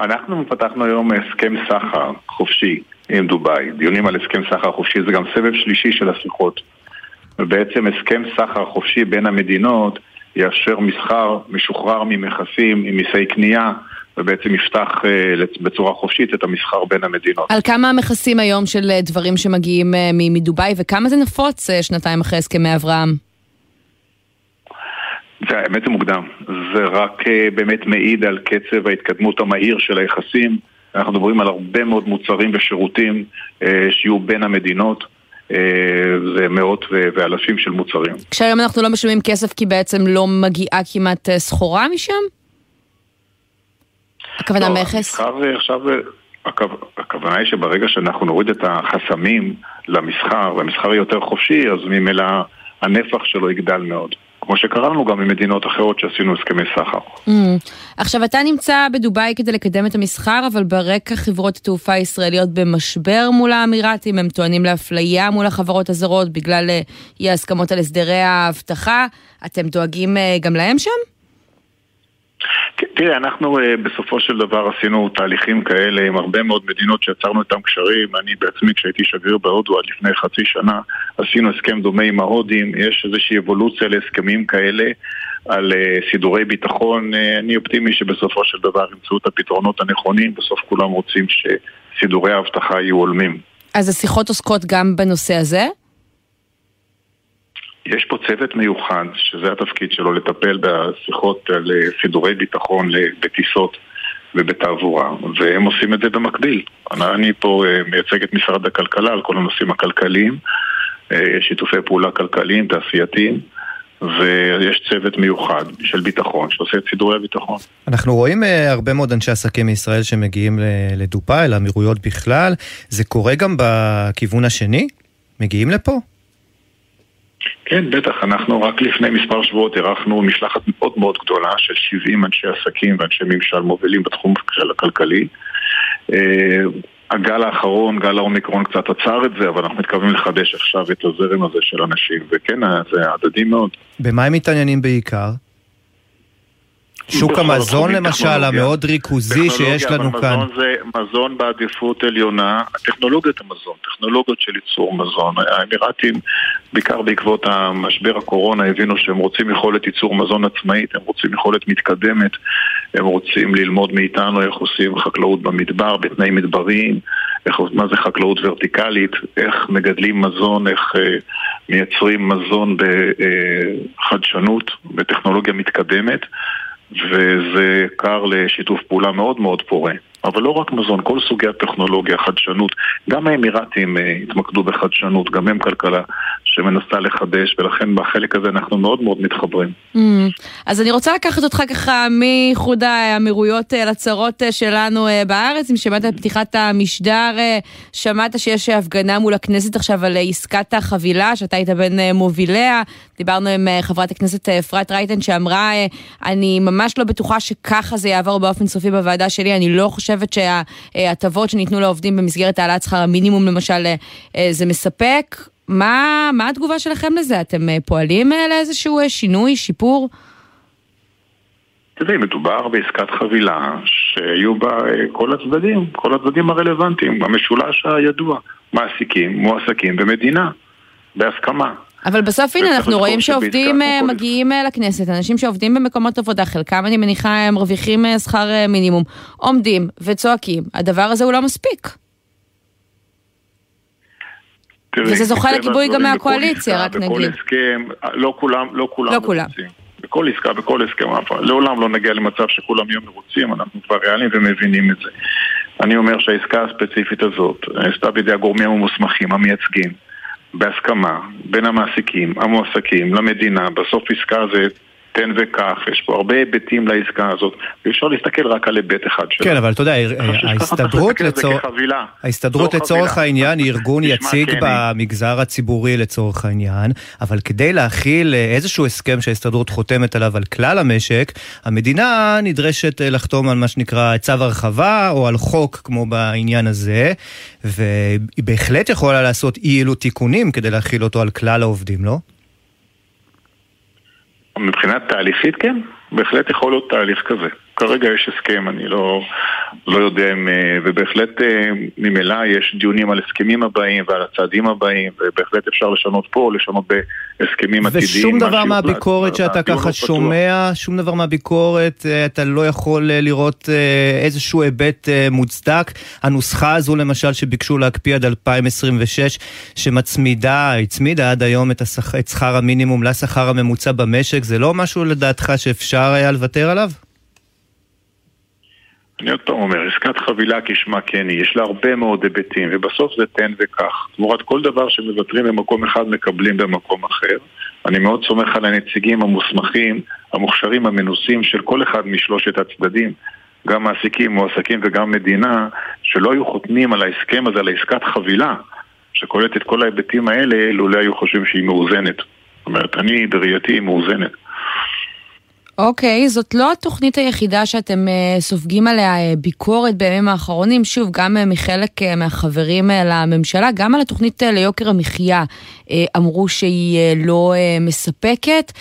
Speaker 7: אנחנו פתחנו היום הסכם סחר חופשי עם דובאי. דיונים על הסכם סחר חופשי זה גם סבב שלישי של השיחות. ובעצם הסכם סחר חופשי בין המדינות יאפשר מסחר משוחרר ממכסים, עם מיסי קנייה, ובעצם יפתח uh, בצורה חופשית את המסחר בין המדינות.
Speaker 2: על כמה המכסים היום של אה, דברים שמגיעים uh, מדובאי, וכמה זה נפוץ שנתיים אחרי הסכמי אברהם?
Speaker 7: זה האמת זה מוקדם. זה רק באמת מעיד על קצב ההתקדמות המהיר של היחסים. אנחנו מדברים על הרבה מאוד מוצרים ושירותים אה, שיהיו בין המדינות. אה, זה מאות ואלפים של מוצרים.
Speaker 2: כשהיום אנחנו לא משלמים כסף כי בעצם לא מגיעה כמעט אה, סחורה משם? הכוונה לא, מכס?
Speaker 7: עכשיו, הכוונה היא שברגע שאנחנו נוריד את החסמים למסחר, והמסחר יהיה יותר חופשי, אז ממילא הנפח שלו יגדל מאוד. כמו שקרה לנו גם ממדינות אחרות שעשינו הסכמי סחר. Mm.
Speaker 2: עכשיו, אתה נמצא בדובאי כדי לקדם את המסחר, אבל ברקע חברות התעופה הישראליות במשבר מול האמירתים, הם טוענים לאפליה מול החברות הזרות בגלל אה, אי ההסכמות על הסדרי האבטחה. אתם דואגים אה, גם להם שם?
Speaker 7: כן, תראה, אנחנו אה, בסופו של דבר עשינו תהליכים כאלה עם הרבה מאוד מדינות שיצרנו איתם קשרים. אני בעצמי, כשהייתי שגריר בהודו עד לפני חצי שנה, עשינו הסכם דומה עם ההודים. יש איזושהי אבולוציה להסכמים כאלה על אה, סידורי ביטחון. אה, אני אופטימי שבסופו של דבר ימצאו את הפתרונות הנכונים. בסוף כולם רוצים שסידורי האבטחה יהיו הולמים.
Speaker 2: אז השיחות עוסקות גם בנושא הזה?
Speaker 7: יש פה צוות מיוחד, שזה התפקיד שלו, לטפל בשיחות על אה, סידורי ביטחון בטיסות ובתעבורה, והם עושים את זה במקביל. אני פה אה, מייצג את משרד הכלכלה על כל הנושאים הכלכליים, אה, שיתופי פעולה כלכליים, תעשייתיים. ויש צוות מיוחד של ביטחון שעושה את סידורי הביטחון.
Speaker 3: אנחנו רואים הרבה מאוד אנשי עסקים מישראל שמגיעים לדובאי, לאמירויות בכלל. זה קורה גם בכיוון השני? מגיעים לפה?
Speaker 7: כן, בטח. אנחנו רק לפני מספר שבועות אירחנו משלחת מאוד מאוד גדולה של 70 אנשי עסקים ואנשי ממשל מובילים בתחום של הכלכלי. אה, הגל האחרון, גל האומיקרון קצת עצר את זה, אבל אנחנו מתכוונים לחדש עכשיו את הזרם הזה של אנשים, וכן, זה הדדי מאוד.
Speaker 3: במה הם מתעניינים בעיקר? שוק המזון למשל, המאוד ריכוזי שיש לנו כאן.
Speaker 7: זה מזון בעדיפות עליונה, טכנולוגיות המזון, טכנולוגיות של ייצור מזון. האמירתים, בעיקר בעקבות המשבר הקורונה, הבינו שהם רוצים יכולת ייצור מזון עצמאית, הם רוצים יכולת מתקדמת, הם רוצים ללמוד מאיתנו איך עושים חקלאות במדבר, בתנאים מדבריים, איך, מה זה חקלאות ורטיקלית, איך מגדלים מזון, איך אה, מייצרים מזון בחדשנות, בטכנולוגיה מתקדמת. וזה קר לשיתוף פעולה מאוד מאוד פורה. אבל לא רק מזון, כל סוגי הטכנולוגיה, חדשנות. גם האמירתים uh, התמקדו בחדשנות, גם הם כלכלה שמנסה לחדש, ולכן בחלק הזה אנחנו מאוד מאוד מתחברים. Mm.
Speaker 2: אז אני רוצה לקחת אותך ככה מאיחוד האמירויות uh, לצרות uh, שלנו בארץ. אם שמעת את פתיחת המשדר, שמעת שיש הפגנה מול הכנסת עכשיו על עסקת החבילה, שאתה היית בין מוביליה. דיברנו עם חברת הכנסת אפרת רייטן שאמרה, אני ממש לא בטוחה שככה זה יעבור באופן סופי בוועדה שלי, אני לא חושבת... חושבת שההטבות שניתנו לעובדים במסגרת העלאת שכר המינימום למשל, אה, אה, זה מספק? מה, מה התגובה שלכם לזה? אתם אה, פועלים לאיזשהו שינוי, שיפור?
Speaker 7: תראי, מדובר בעסקת חבילה שיהיו בה כל הצדדים, כל הצדדים הרלוונטיים, המשולש הידוע, מעסיקים, מועסקים ומדינה, בהסכמה.
Speaker 2: אבל בסוף הנה אנחנו רואים שעובדים אה, מגיעים אה, לכנסת, אנשים שעובדים במקומות עבודה, חלקם אני מניחה הם מרוויחים אה, שכר מינימום, עומדים וצועקים, הדבר הזה הוא לא מספיק. וזה זוכה לגיבוי גם מהקואליציה, רק נגיד.
Speaker 7: בכל הסכם, לא כולם, לא כולם לא כולם. בכל עסקה, בכל הסכם, לעולם לא נגיע למצב שכולם יהיו מרוצים, אנחנו כבר ריאליים ומבינים את זה. אני אומר שהעסקה הספציפית הזאת נעשתה בידי הגורמים המוסמכים, המייצגים. בהסכמה בין המעסיקים, המועסקים, למדינה, בסוף עסקה זה תן וקח, יש פה הרבה היבטים לעסקה הזאת, ואי אפשר להסתכל רק על היבט אחד שלה.
Speaker 3: כן, אבל אתה יודע, ההסתדרות לצורך... ההסתדרות לצורך העניין היא ארגון יציג במגזר הציבורי לצורך העניין, אבל כדי להכיל אה, איזשהו הסכם שההסתדרות חותמת עליו על כלל המשק, המדינה נדרשת אה, לחתום על מה שנקרא צו הרחבה, או על חוק כמו בעניין הזה, והיא בהחלט יכולה לעשות אי אלו תיקונים כדי להכיל אותו על כלל העובדים, לא?
Speaker 7: מבחינת תהליכית כן, בהחלט יכול להיות תהליך כזה. כרגע יש הסכם, אני לא, לא יודע אם... אה, ובהחלט אה, ממילא יש דיונים על הסכמים הבאים ועל הצעדים הבאים, ובהחלט אפשר לשנות פה, לשנות בהסכמים עתידיים.
Speaker 3: ושום דבר מהביקורת שאתה ככה שומע, שום דבר מהביקורת, אה, אתה לא יכול לראות איזשהו היבט מוצדק. הנוסחה הזו למשל שביקשו להקפיא עד 2026, שמצמידה, הצמידה עד היום את, השכ... את שכר המינימום לשכר הממוצע במשק, זה לא משהו לדעתך שאפשר היה לוותר עליו?
Speaker 7: אני עוד פעם אומר, עסקת חבילה כשמה כן היא, יש לה הרבה מאוד היבטים, ובסוף זה תן וקח. תמורת כל דבר שמוותרים במקום אחד מקבלים במקום אחר. אני מאוד סומך על הנציגים המוסמכים, המוכשרים, המנוסים של כל אחד משלושת הצדדים, גם מעסיקים, מועסקים וגם מדינה, שלא היו חותמים על ההסכם הזה, על העסקת חבילה, שכוללת את כל ההיבטים האלה, לולא היו חושבים שהיא מאוזנת. זאת אומרת, אני בראייתי היא מאוזנת.
Speaker 2: אוקיי, זאת לא התוכנית היחידה שאתם uh, סופגים עליה uh, ביקורת בימים האחרונים, שוב, גם uh, מחלק מהחברים לממשלה, גם על התוכנית ליוקר המחיה אמרו שהיא לא מספקת,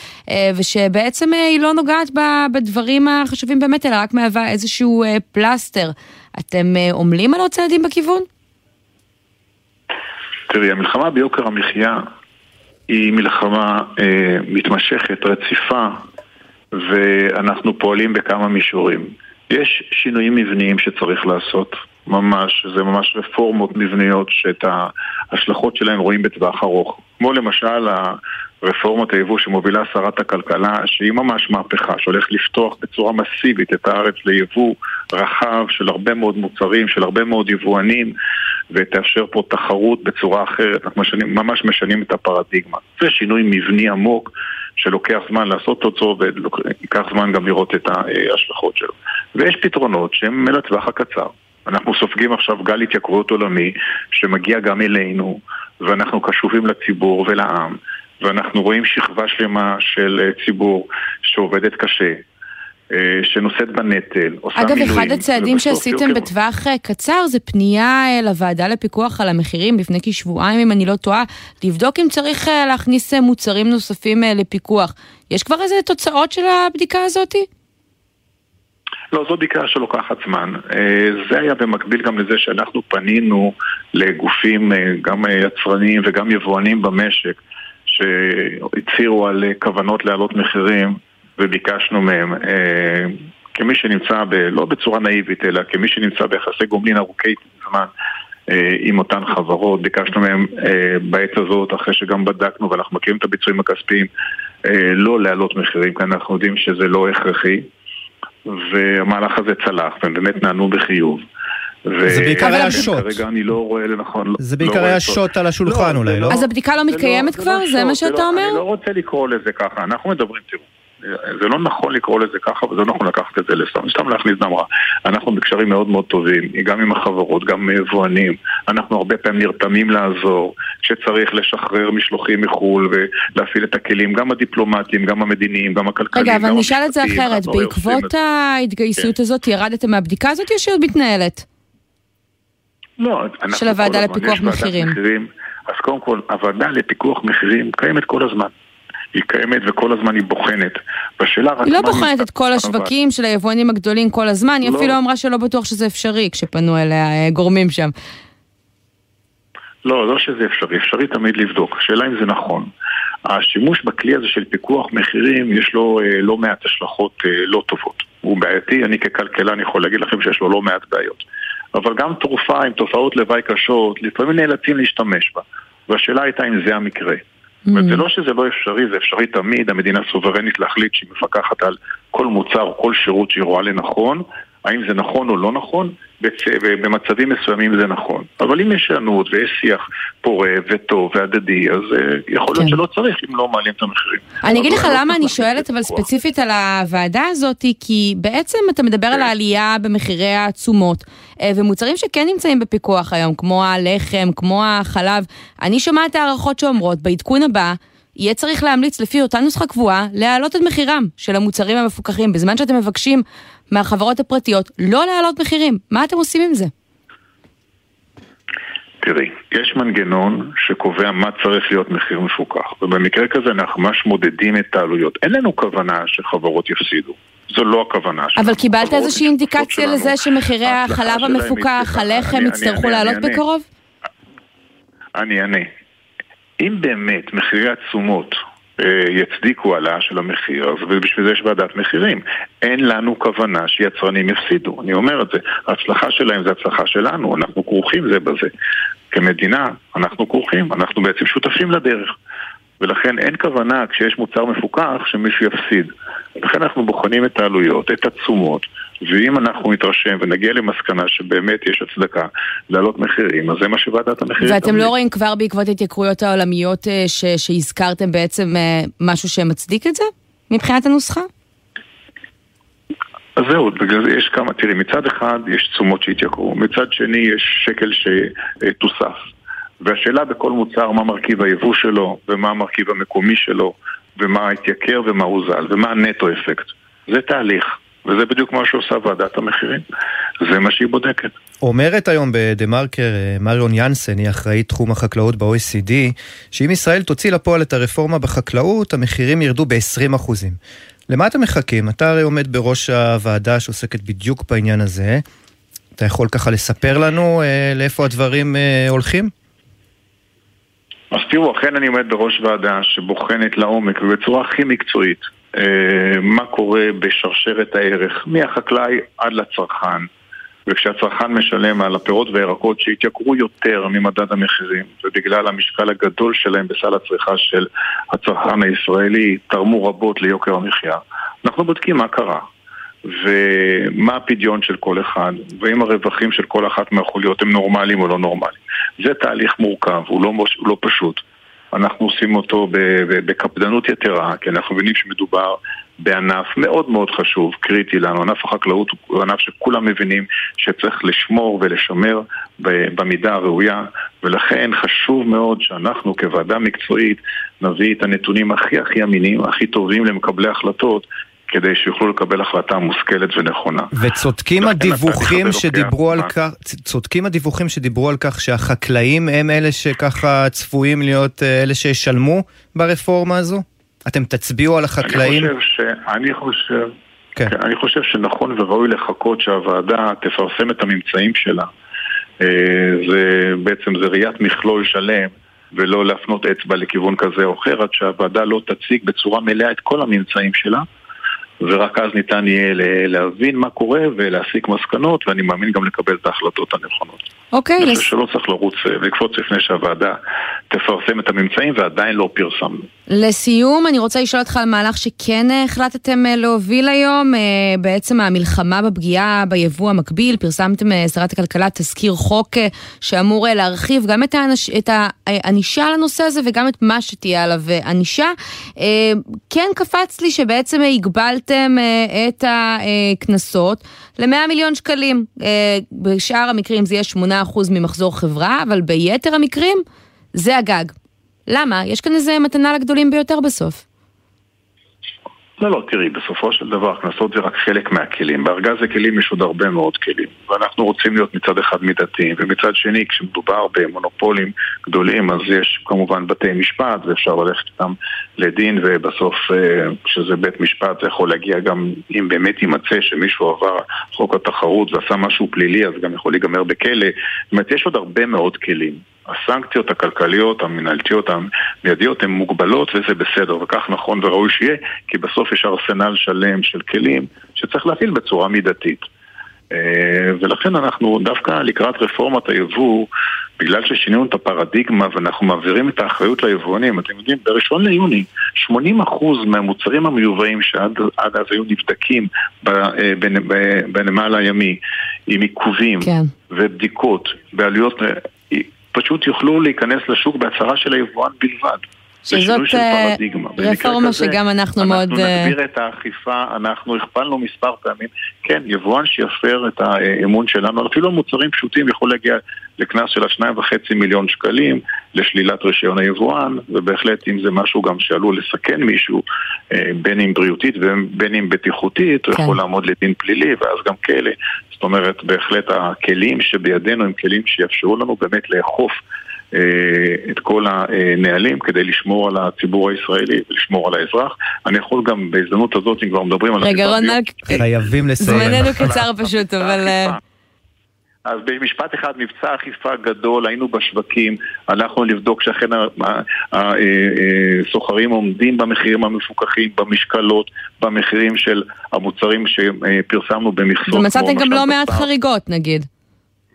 Speaker 2: ושבעצם היא לא נוגעת בדברים החשובים באמת, אלא רק מהווה איזשהו פלסטר. אתם עמלים על עוד צעדים בכיוון?
Speaker 7: תראי, המלחמה ביוקר המחיה היא מלחמה אה, מתמשכת, רציפה, ואנחנו פועלים בכמה מישורים. יש שינויים מבניים שצריך לעשות, ממש, זה ממש רפורמות מבניות שאת ההשלכות שלהם רואים בטווח ארוך. כמו למשל רפורמת היבוא שמובילה שרת הכלכלה, שהיא ממש מהפכה, שהולך לפתוח בצורה מסיבית את הארץ ליבוא רחב של הרבה מאוד מוצרים, של הרבה מאוד יבואנים, ותאפשר פה תחרות בצורה אחרת. אנחנו משנים, ממש משנים את הפרדיגמה. זה שינוי מבני עמוק שלוקח זמן לעשות אותו וייקח זמן גם לראות את ההשלכות שלו. ויש פתרונות שהם לטווח הקצר. אנחנו סופגים עכשיו גל התייקרויות עולמי שמגיע גם אלינו ואנחנו קשובים לציבור ולעם ואנחנו רואים שכבה שלמה של ציבור שעובדת קשה, שנושאת בנטל, עושה
Speaker 2: אגב,
Speaker 7: מילואים.
Speaker 2: אגב, אחד הצעדים שעשיתם יוקר... בטווח אה, קצר זה פנייה לוועדה לפיקוח על המחירים לפני כשבועיים, אם אני לא טועה, לבדוק אם צריך להכניס מוצרים נוספים לפיקוח. יש כבר איזה תוצאות של הבדיקה הזאתי?
Speaker 7: לא, זו בדיקה שלוקחת זמן. זה היה במקביל גם לזה שאנחנו פנינו לגופים, גם יצרניים וגם יבואנים במשק, שהצהירו על כוונות להעלות מחירים וביקשנו מהם אה, כמי שנמצא, ב, לא בצורה נאיבית, אלא כמי שנמצא ביחסי גומלין ארוכי זמן אה, עם אותן חברות, ביקשנו מהם אה, בעת הזאת, אחרי שגם בדקנו ואנחנו מכירים את הביצועים הכספיים, לא להעלות מחירים, כי אנחנו יודעים שזה לא הכרחי והמהלך הזה צלח, והם באמת נענו בחיוב.
Speaker 3: זה בעיקר היה שוט.
Speaker 7: כרגע אני לא רואה לנכון.
Speaker 3: זה לא בעיקר היה שוט על השולחן לא, אולי, לא?
Speaker 2: אז הבדיקה לא, לא- מתקיימת כבר? זה מה שאתה אומר?
Speaker 7: אני לא רוצה לקרוא לזה ככה. אנחנו מדברים, תראו. זה לא נכון לקרוא לזה ככה, וזה לא נכון לקחת את זה לסתם, סתם להכניס דם רע. אנחנו בקשרים מאוד מאוד טובים, גם עם החברות, גם עם יבואנים. אנחנו הרבה פעמים נרתמים לעזור, כשצריך לשחרר משלוחים מחו"ל ולהפעיל את הכלים, גם הדיפלומטיים, גם המדיניים, גם הכלכליים,
Speaker 2: רגע, אבל נשאל את זה אחרת, בעקבות ההתגייסות כן. הזאת, ירדתם מהבדיקה הזאת או שהיא עוד מתנהלת?
Speaker 7: לא,
Speaker 2: של הוועדה לפיקוח מחירים. מחירים.
Speaker 7: אז קודם כל, הוועדה לפיקוח מחירים קיימת כל הזמן. היא קיימת וכל הזמן היא בוחנת.
Speaker 2: בשאלה רק... היא לא בוחנת את כל השווקים של היבואנים הגדולים כל הזמן, היא לא. אפילו אמרה שלא בטוח שזה אפשרי כשפנו אליה אה, גורמים שם.
Speaker 7: לא, לא שזה אפשרי, אפשרי תמיד לבדוק. השאלה אם זה נכון. השימוש בכלי הזה של פיקוח מחירים, יש לו אה, לא מעט השלכות אה, לא טובות. הוא בעייתי, אני ככלכלן יכול להגיד לכם שיש לו לא מעט בעיות. אבל גם תרופה עם תופעות לוואי קשות, לפעמים נאלצים להשתמש בה. והשאלה הייתה אם זה המקרה. זאת אומרת, זה mm. לא שזה לא אפשרי, זה אפשרי תמיד, המדינה סוברנית להחליט שהיא מפקחת על כל מוצר או כל שירות שהיא רואה לנכון, האם זה נכון או לא נכון? במצבים מסוימים זה נכון. אבל אם יש היענות ויש שיח פורה וטוב והדדי, אז uh, יכול להיות כן. שלא צריך אם לא מעלים את המחירים.
Speaker 2: אני אגיד לך לא למה אני שואלת אבל ספציפית על הוועדה הזאת, כי בעצם אתה מדבר על כן. העלייה במחירי התשומות, אה, ומוצרים שכן נמצאים בפיקוח היום, כמו הלחם, כמו החלב. אני שומעת הערכות שאומרות, בעדכון הבא, יהיה צריך להמליץ לפי אותה נוסחה קבועה להעלות את מחירם של המוצרים המפוקחים, בזמן שאתם מבקשים מהחברות הפרטיות לא להעלות מחירים. מה אתם עושים עם זה?
Speaker 7: תראי, יש מנגנון שקובע מה צריך להיות מחיר מפוקח, ובמקרה כזה אנחנו ממש מודדים את העלויות. אין לנו כוונה שחברות יפסידו. זו לא הכוונה
Speaker 2: שלנו. אבל קיבלת איזושהי אינדיקציה לזה שמחירי החלב המפוקח, הלחם, יצטרכו לעלות בקרוב?
Speaker 7: אני אענה. אם באמת מחירי התשומות אה, יצדיקו העלאה של המחיר, אז בשביל זה יש ועדת מחירים. אין לנו כוונה שיצרנים יפסידו. אני אומר את זה, ההצלחה שלהם זה הצלחה שלנו, אנחנו כרוכים זה בזה. כמדינה, אנחנו כרוכים, אנחנו בעצם שותפים לדרך. ולכן אין כוונה כשיש מוצר מפוקח שמישהו יפסיד. לכן אנחנו בוחנים את העלויות, את התשומות, ואם אנחנו נתרשם ונגיע למסקנה שבאמת יש הצדקה להעלות מחירים, אז זה מה שוועדת המחירים...
Speaker 2: ואתם תמיד. לא רואים כבר בעקבות ההתייקרויות העולמיות אה, ש- שהזכרתם בעצם אה, משהו שמצדיק את זה? מבחינת הנוסחה?
Speaker 7: אז זהו, בגלל זה יש כמה, תראי, מצד אחד יש תשומות שהתייקרו, מצד שני יש שקל שתוסף. והשאלה בכל מוצר מה מרכיב היבוא שלו, ומה המרכיב המקומי שלו, ומה התייקר ומה הוזל, ומה הנטו אפקט. זה תהליך. וזה בדיוק מה שעושה ועדת המחירים. זה מה שהיא בודקת.
Speaker 3: אומרת היום בדה מרקר אה, מריון ינסן, היא אחראית תחום החקלאות ב-OECD, שאם ישראל תוציא לפועל את הרפורמה בחקלאות, המחירים ירדו ב-20%. למה אתם מחכים? אתה הרי עומד בראש הוועדה שעוסקת בדיוק בעניין הזה. אתה יכול ככה לספר לנו אה, לאיפה הדברים אה, הולכים?
Speaker 7: אז תראו, אכן אני עומד בראש ועדה שבוחנת לעומק ובצורה הכי מקצועית מה קורה בשרשרת הערך, מהחקלאי עד לצרכן. וכשהצרכן משלם על הפירות והירקות שהתייקרו יותר ממדד המחירים ובגלל המשקל הגדול שלהם בסל הצריכה של הצרכן הישראלי תרמו רבות ליוקר המחיה. אנחנו בודקים מה קרה ומה הפדיון של כל אחד ואם הרווחים של כל אחת מהחוליות הם נורמליים או לא נורמליים. זה תהליך מורכב, הוא לא, הוא לא פשוט אנחנו עושים אותו בקפדנות יתרה, כי אנחנו מבינים שמדובר בענף מאוד מאוד חשוב, קריטי לנו. ענף החקלאות הוא ענף שכולם מבינים שצריך לשמור ולשמר במידה הראויה, ולכן חשוב מאוד שאנחנו כוועדה מקצועית נביא את הנתונים הכי הכי אמינים, הכי טובים למקבלי החלטות, כדי שיוכלו לקבל החלטה מושכלת ונכונה.
Speaker 3: וצודקים הדיווחים שדיברו על כך, צודקים הדיווחים שדיברו על כך שהחקלאים הם אלה שככה צפויים להיות אה, אלה שישלמו ברפורמה הזו? אתם תצביעו על החקלאים?
Speaker 7: אני חושב ש... אני חושב... כן. אני חושב שנכון וראוי לחכות שהוועדה תפרסם את הממצאים שלה. אה, זה בעצם, זה ראיית מכלול שלם. ולא להפנות אצבע לכיוון כזה או אחר, עד שהוועדה לא תציג בצורה מלאה את כל הממצאים שלה, ורק אז ניתן יהיה להבין מה קורה ולהסיק מסקנות, ואני מאמין גם לקבל את ההחלטות הנכונות.
Speaker 2: אוקיי.
Speaker 7: אני חושב שלא צריך לרוץ ולקפוץ אה, לפני שהוועדה תפרסם את הממצאים, ועדיין לא פרסמנו.
Speaker 2: לסיום, אני רוצה לשאול אותך על מהלך שכן אה, החלטתם אה, להוביל היום, בעצם המלחמה בפגיעה ביבוא המקביל. פרסמתם, שרת הכלכלה, תזכיר חוק שאמור להרחיב גם את, הענש, את הענישה לנושא הזה וגם את מה שתהיה עליו ענישה. כן קפץ לי שבעצם הגבלתם את הקנסות ל-100 מיליון שקלים. בשאר המקרים זה יהיה 8% ממחזור חברה, אבל ביתר המקרים זה הגג. למה? יש כאן איזה מתנה לגדולים ביותר בסוף.
Speaker 7: לא, לא, תראי, בסופו של דבר קנסות זה רק חלק מהכלים. בארגז הכלים יש עוד הרבה מאוד כלים. ואנחנו רוצים להיות מצד אחד מידתיים, ומצד שני, כשמדובר במונופולים גדולים, אז יש כמובן בתי משפט, ואפשר ללכת איתם לדין, ובסוף אה, כשזה בית משפט זה יכול להגיע גם, אם באמת יימצא שמישהו עבר חוק התחרות ועשה משהו פלילי, אז גם יכול להיגמר בכלא. זאת אומרת, יש עוד הרבה מאוד כלים. הסנקציות הכלכליות, המנהלתיות, המיידיות, הן מוגבלות וזה בסדר, וכך נכון וראוי שיהיה, כי בסוף יש ארסנל שלם של כלים שצריך להפעיל בצורה מידתית. אה, ולכן אנחנו דווקא לקראת רפורמת היבוא בגלל ששינינו את הפרדיגמה ואנחנו מעבירים את האחריות ליבואנים, אתם יודעים, בראשון ליוני 80% מהמוצרים המיובאים שעד אז היו נבדקים אה, בנמל הימי עם עיכובים כן. ובדיקות בעלויות, אה, פשוט יוכלו להיכנס לשוק בהצהרה של היבואן בלבד.
Speaker 2: שזאת אה, רפורמה שגם אנחנו מאוד...
Speaker 7: אנחנו נגביר את האכיפה, אנחנו הכפלנו מספר פעמים. כן, יבואן שיפר את האמון שלנו, אפילו מוצרים פשוטים יכול להגיע לקנס של השניים וחצי מיליון שקלים, לשלילת רישיון היבואן, ובהחלט אם זה משהו גם שעלול לסכן מישהו, אה, בין אם בריאותית ובין אם בטיחותית, הוא כן. יכול לעמוד לדין פלילי ואז גם כלא. זאת אומרת, בהחלט הכלים שבידינו הם כלים שיאפשרו לנו באמת לאכוף אה, את כל הנהלים כדי לשמור על הציבור הישראלי ולשמור על האזרח. אני יכול גם בהזדמנות הזאת, אם כבר מדברים על...
Speaker 2: רגע, רון מלק,
Speaker 3: חייבים לסיים.
Speaker 2: זמננו קצר פשוט, אבל... אה,
Speaker 7: אז במשפט אחד, מבצע אכיפה גדול, היינו בשווקים, הלכנו לבדוק שאכן הסוחרים עומדים במחירים המפוקחים, במשקלות, במחירים של המוצרים שפרסמנו במכסות.
Speaker 2: ומצאתם גם לא מעט חריגות, נגיד.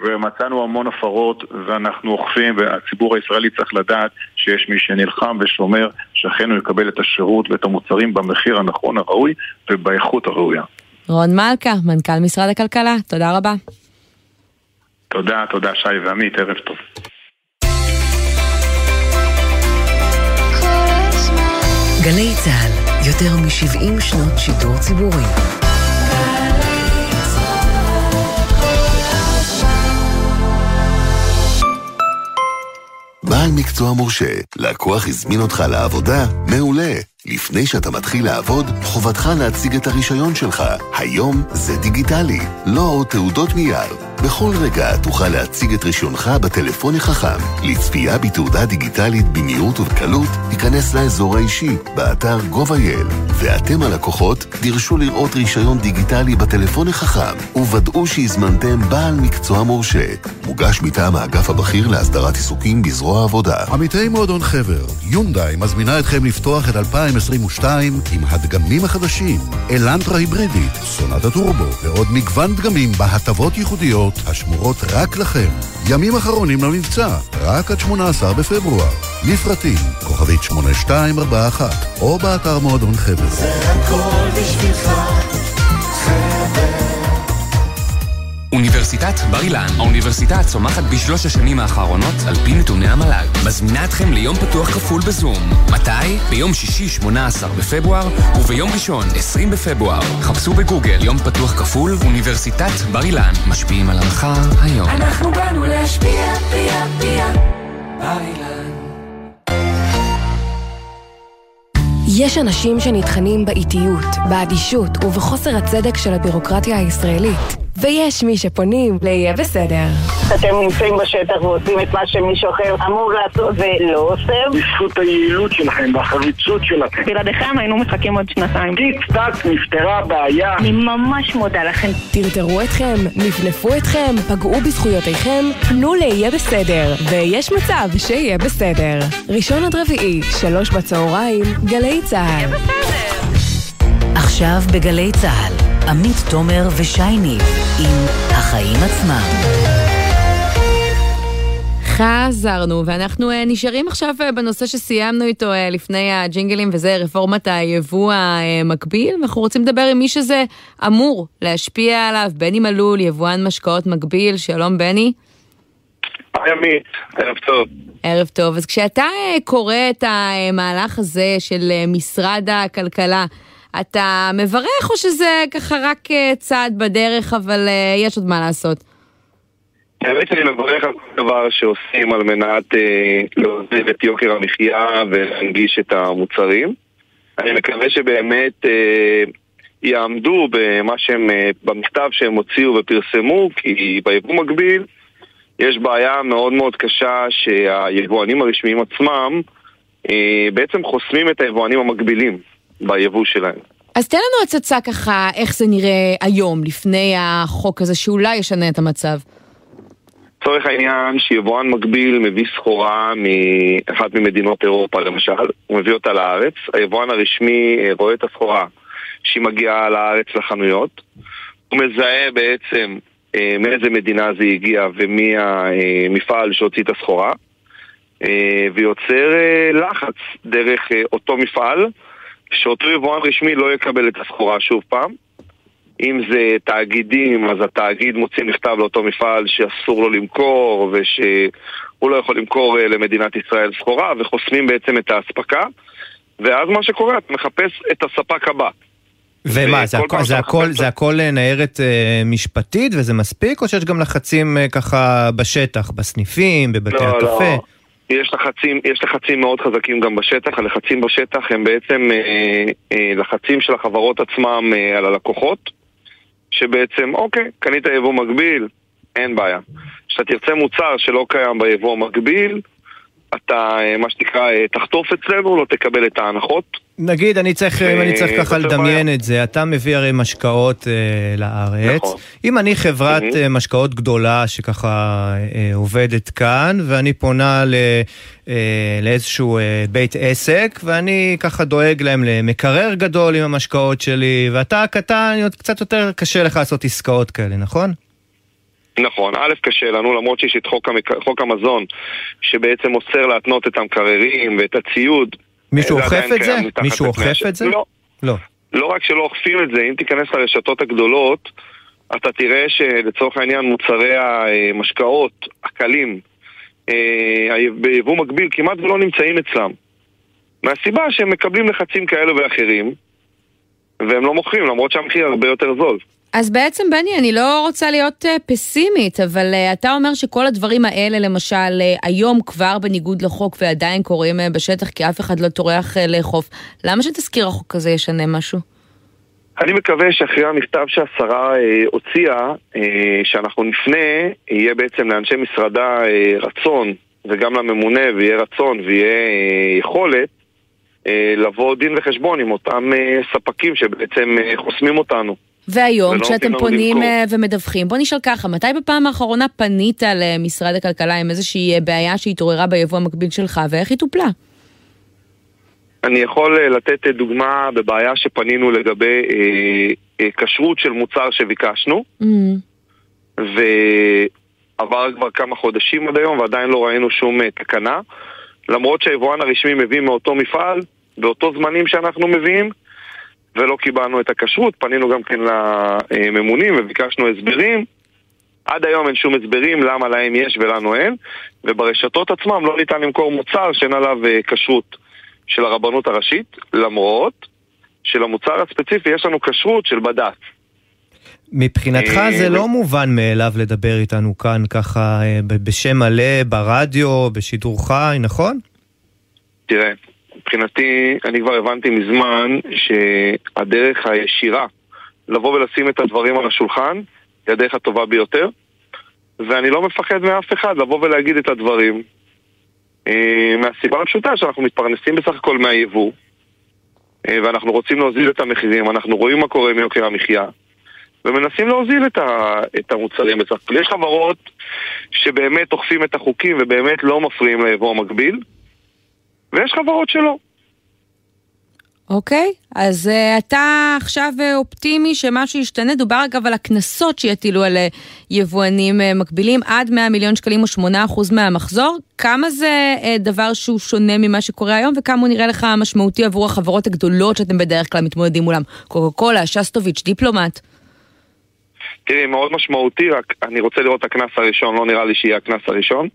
Speaker 7: ומצאנו המון הפרות ואנחנו אוכפים והציבור הישראלי צריך לדעת שיש מי שנלחם ושומר שאכן הוא יקבל את השירות ואת המוצרים במחיר הנכון הראוי ובאיכות הראויה.
Speaker 2: רון מלכה, מנכ"ל משרד הכלכלה, תודה רבה.
Speaker 7: תודה, תודה שי ועמית, ערב טוב.
Speaker 1: גלי צה"ל, יותר מ-70 שנות שידור ציבורי.
Speaker 8: בעל מקצוע מורשה, לקוח הזמין אותך לעבודה? מעולה. לפני שאתה מתחיל לעבוד, חובתך להציג את הרישיון שלך. היום זה דיגיטלי, לא עוד תעודות נייר. בכל רגע תוכל להציג את רישיונך בטלפון החכם. לצפייה בתעודה דיגיטלית במהירות ובקלות, תיכנס לאזור האישי, באתר gov.il. ואתם הלקוחות, דרשו לראות רישיון דיגיטלי בטלפון החכם, וודאו שהזמנתם בעל מקצוע מורשה. מוגש מטעם האגף הבכיר להסדרת עיסוקים בזרוע העבודה.
Speaker 9: עמיתי מועדון חבר, יונדאי מזמינה אתכם לפתוח את 2022 עם הדגמים החדשים, אלנטרה היברידית, סונת הטורבו, ועוד מגוון דגמים בהטבות ייחודיות ההטבות השמורות רק לכם. ימים אחרונים למבצע, רק עד 18 בפברואר. לפרטים, כוכבית 8241, או באתר מועדון חבר. זה הכל בשבילך.
Speaker 10: אוניברסיטת בר אילן, האוניברסיטה הצומחת בשלוש השנים האחרונות על פי נתוני המל"ג. מזמינה אתכם ליום פתוח כפול בזום. מתי? ביום שישי 18 בפברואר וביום ראשון 20 בפברואר. חפשו בגוגל יום פתוח כפול אוניברסיטת בר אילן. משפיעים על המחר היום. אנחנו באנו להשפיע, פיה, פיה, בר אילן.
Speaker 11: יש אנשים שנטחנים באיטיות, באדישות ובחוסר הצדק של הבירוקרטיה הישראלית. ויש מי שפונים ל"יהיה בסדר".
Speaker 12: אתם נמצאים בשטח ועושים את מה שמישהו אחר אמור לעשות ולא עושה.
Speaker 13: בזכות היעילות שלכם והחריצות שלכם.
Speaker 14: בלעדיכם היינו מחכים עוד שנתיים.
Speaker 13: טיק טק נפתרה הבעיה.
Speaker 14: אני ממש מודה לכם.
Speaker 11: טרטרו אתכם, נפנפו אתכם, פגעו בזכויותיכם, פנו ל"יהיה בסדר", ויש מצב שיהיה בסדר. ראשון עד רביעי, שלוש בצהריים, גלי צה"ל.
Speaker 1: עכשיו בגלי צה"ל. עמית תומר ושייני עם החיים עצמם.
Speaker 2: חזרנו, ואנחנו uh, נשארים עכשיו uh, בנושא שסיימנו איתו uh, לפני הג'ינגלים, וזה רפורמת היבוא המקביל. אנחנו רוצים לדבר עם מי שזה אמור להשפיע עליו, בני מלול, יבואן משקאות מקביל. שלום, בני.
Speaker 15: היי עמית, ערב טוב.
Speaker 2: ערב טוב. אז כשאתה קורא את המהלך הזה של משרד הכלכלה, אתה מברך או שזה ככה רק אה, צעד בדרך, אבל אה, יש עוד מה לעשות?
Speaker 15: האמת שאני מברך על כל דבר שעושים על מנת אה, להוזיל את יוקר המחיה ולהנגיש את המוצרים. אני מקווה שבאמת יעמדו במה שהם, במכתב שהם הוציאו ופרסמו, כי ביבוא מקביל יש בעיה מאוד מאוד קשה שהיבואנים הרשמיים עצמם בעצם חוסמים את היבואנים המקבילים. ביבוא שלהם.
Speaker 2: אז תן לנו הצצה ככה, איך זה נראה היום, לפני החוק הזה, שאולי ישנה את המצב.
Speaker 15: לצורך העניין שיבואן מקביל מביא סחורה מאחת ממדינות אירופה למשל, הוא מביא אותה לארץ, היבואן הרשמי אה, רואה את הסחורה שהיא מגיעה לארץ לחנויות, הוא מזהה בעצם אה, מאיזה מדינה זה הגיע ומי המפעל שהוציא את הסחורה, אה, ויוצר אה, לחץ דרך אה, אותו מפעל, שאותו יבואן רשמי לא יקבל את הסחורה שוב פעם. אם זה תאגידים, אז התאגיד מוציא מכתב לאותו מפעל שאסור לו למכור ושהוא לא יכול למכור אה, למדינת ישראל סחורה וחוסמים בעצם את האספקה ואז מה שקורה, אתה מחפש את הספק הבא.
Speaker 3: ומה, זה הכל,
Speaker 15: פעם
Speaker 3: זה, הכל, זה הכל אה, ניירת אה, משפטית וזה מספיק, או שיש גם לחצים אה, ככה בשטח, בסניפים, בבתי
Speaker 15: לא,
Speaker 3: הקפה?
Speaker 15: לא. יש לחצים, יש לחצים מאוד חזקים גם בשטח, הלחצים בשטח הם בעצם אה, אה, לחצים של החברות עצמם אה, על הלקוחות, שבעצם, אוקיי, קנית יבוא מקביל, אין בעיה. כשאתה תרצה מוצר שלא קיים ביבוא המקביל, אתה, אה, מה שנקרא, אה, תחטוף אצלנו, לא תקבל את ההנחות.
Speaker 3: נגיד, אני צריך, אם אני צריך ככה לדמיין את זה, אתה מביא הרי משקאות אה, לארץ.
Speaker 15: נכון.
Speaker 3: אם אני חברת אה, משקאות גדולה שככה אה, עובדת כאן, ואני פונה ל, אה, לאיזשהו אה, בית עסק, ואני ככה דואג להם למקרר גדול עם המשקאות שלי, ואתה הקטן, קצת יותר קשה לך לעשות עסקאות כאלה, נכון?
Speaker 15: נכון, א', קשה לנו, למרות שיש את חוק, המק... חוק המזון, שבעצם אוסר להתנות את המקררים ואת הציוד.
Speaker 3: מישהו אוכף את זה? מישהו אוכף את זה?
Speaker 15: לא.
Speaker 3: לא.
Speaker 15: לא רק שלא אוכפים את זה, אם תיכנס לרשתות הגדולות, אתה תראה שלצורך העניין מוצרי המשקאות הקלים אה, ביבוא מקביל כמעט ולא נמצאים אצלם. מהסיבה שהם מקבלים לחצים כאלה ואחרים, והם לא מוכרים, למרות שהמחיר הרבה יותר זול.
Speaker 2: אז בעצם, בני, אני לא רוצה להיות אה, פסימית, אבל אה, אתה אומר שכל הדברים האלה, למשל, אה, היום כבר בניגוד לחוק ועדיין קורים אה, בשטח, כי אף אחד לא טורח אה, לאכוף. למה שתזכיר החוק הזה ישנה משהו?
Speaker 15: אני מקווה שאחרי המכתב שהשרה אה, הוציאה, אה, שאנחנו נפנה, יהיה בעצם לאנשי משרדה אה, רצון, וגם לממונה, ויהיה רצון ויהיה אה, יכולת, אה, לבוא דין וחשבון עם אותם אה, ספקים שבעצם אה, חוסמים אותנו.
Speaker 2: והיום, כשאתם פונים
Speaker 15: למכור.
Speaker 2: אה, ומדווחים, בוא נשאל ככה, מתי בפעם האחרונה פנית למשרד הכלכלה עם איזושהי אה, בעיה שהתעוררה ביבוא המקביל שלך, ואיך היא טופלה?
Speaker 15: אני יכול אה, לתת דוגמה בבעיה שפנינו לגבי אה, אה, כשרות של מוצר שביקשנו,
Speaker 2: Mm.
Speaker 15: ועבר כבר כמה חודשים עד היום ועדיין לא ראינו שום אה, תקנה. למרות שהיבואן הרשמי מביא מאותו מפעל, באותו זמנים שאנחנו מביאים, ולא קיבלנו את הכשרות, פנינו גם כן לממונים וביקשנו הסברים. עד היום אין שום הסברים למה להם יש ולנו אין, וברשתות עצמם לא ניתן למכור מוצר שאין עליו אה, כשרות של הרבנות הראשית, למרות שלמוצר הספציפי יש לנו כשרות של בד"ץ.
Speaker 3: מבחינתך
Speaker 15: אה,
Speaker 3: זה לא מובן מאליו לדבר איתנו כאן ככה אה, בשם מלא, ברדיו, בשידור חי, נכון?
Speaker 15: תראה, מבחינתי, אני כבר הבנתי מזמן שהדרך הישירה לבוא ולשים את הדברים על השולחן היא הדרך הטובה ביותר, ואני לא מפחד מאף אחד לבוא ולהגיד את הדברים. אה, מהסיבה הפשוטה שאנחנו מתפרנסים בסך הכל מהיבוא, אה, ואנחנו רוצים להוזיל את המחירים, אנחנו רואים מה קורה עם יוקר המחיה, ומנסים להוזיל את, ה, את המוצרים בסך הכל. יש חברות שבאמת אוכפים את החוקים ובאמת לא מפריעים ליבוא המקביל, ויש חברות שלא.
Speaker 2: אוקיי, אז uh, אתה עכשיו uh, אופטימי שמשהו ישתנה. דובר אגב על הקנסות שיטילו על uh, יבואנים uh, מקבילים עד 100 מיליון שקלים או 8% מהמחזור. כמה זה uh, דבר שהוא שונה ממה שקורה היום וכמה הוא נראה לך משמעותי עבור החברות הגדולות שאתם בדרך כלל מתמודדים מולם? קוקה קולה, שסטוביץ', דיפלומט.
Speaker 15: תראי, מאוד משמעותי, רק אני רוצה לראות את הקנס הראשון, לא נראה לי שיהיה הקנס הראשון.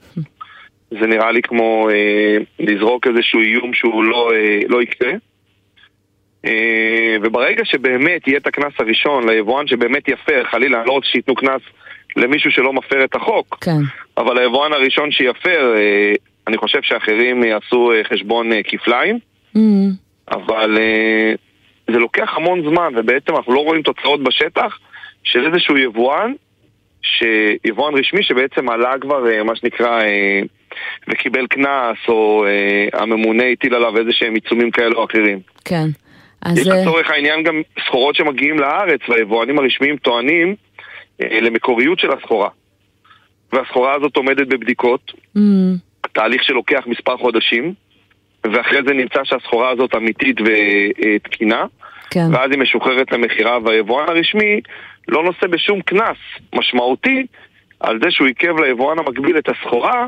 Speaker 15: זה נראה לי כמו אה, לזרוק איזשהו איום שהוא לא, אה, לא יקרה. אה, וברגע שבאמת יהיה את הקנס הראשון ליבואן שבאמת יפר, חלילה, אני לא רוצה שייתנו קנס למישהו שלא מפר את החוק,
Speaker 2: כן.
Speaker 15: אבל היבואן הראשון שיפר, אה, אני חושב שאחרים יעשו אה, חשבון אה, כפליים.
Speaker 2: Mm.
Speaker 15: אבל אה, זה לוקח המון זמן, ובעצם אנחנו לא רואים תוצאות בשטח של איזשהו יבואן, שיבואן רשמי שבעצם עלה כבר, אה, מה שנקרא, אה, וקיבל קנס, או אה, הממונה הטיל עליו איזה שהם עיצומים כאלה או אחרים.
Speaker 2: כן.
Speaker 15: יש
Speaker 2: אז... אה,
Speaker 15: לצורך העניין גם סחורות שמגיעים לארץ, והיבואנים הרשמיים טוענים אה, למקוריות של הסחורה. והסחורה הזאת עומדת בבדיקות,
Speaker 2: mm,
Speaker 15: תהליך שלוקח מספר חודשים, ואחרי זה נמצא שהסחורה הזאת אמיתית ותקינה,
Speaker 2: כן.
Speaker 15: ואז היא משוחררת למכירה, והיבואן הרשמי לא נושא בשום קנס משמעותי על זה שהוא עיכב ליבואן המקביל את הסחורה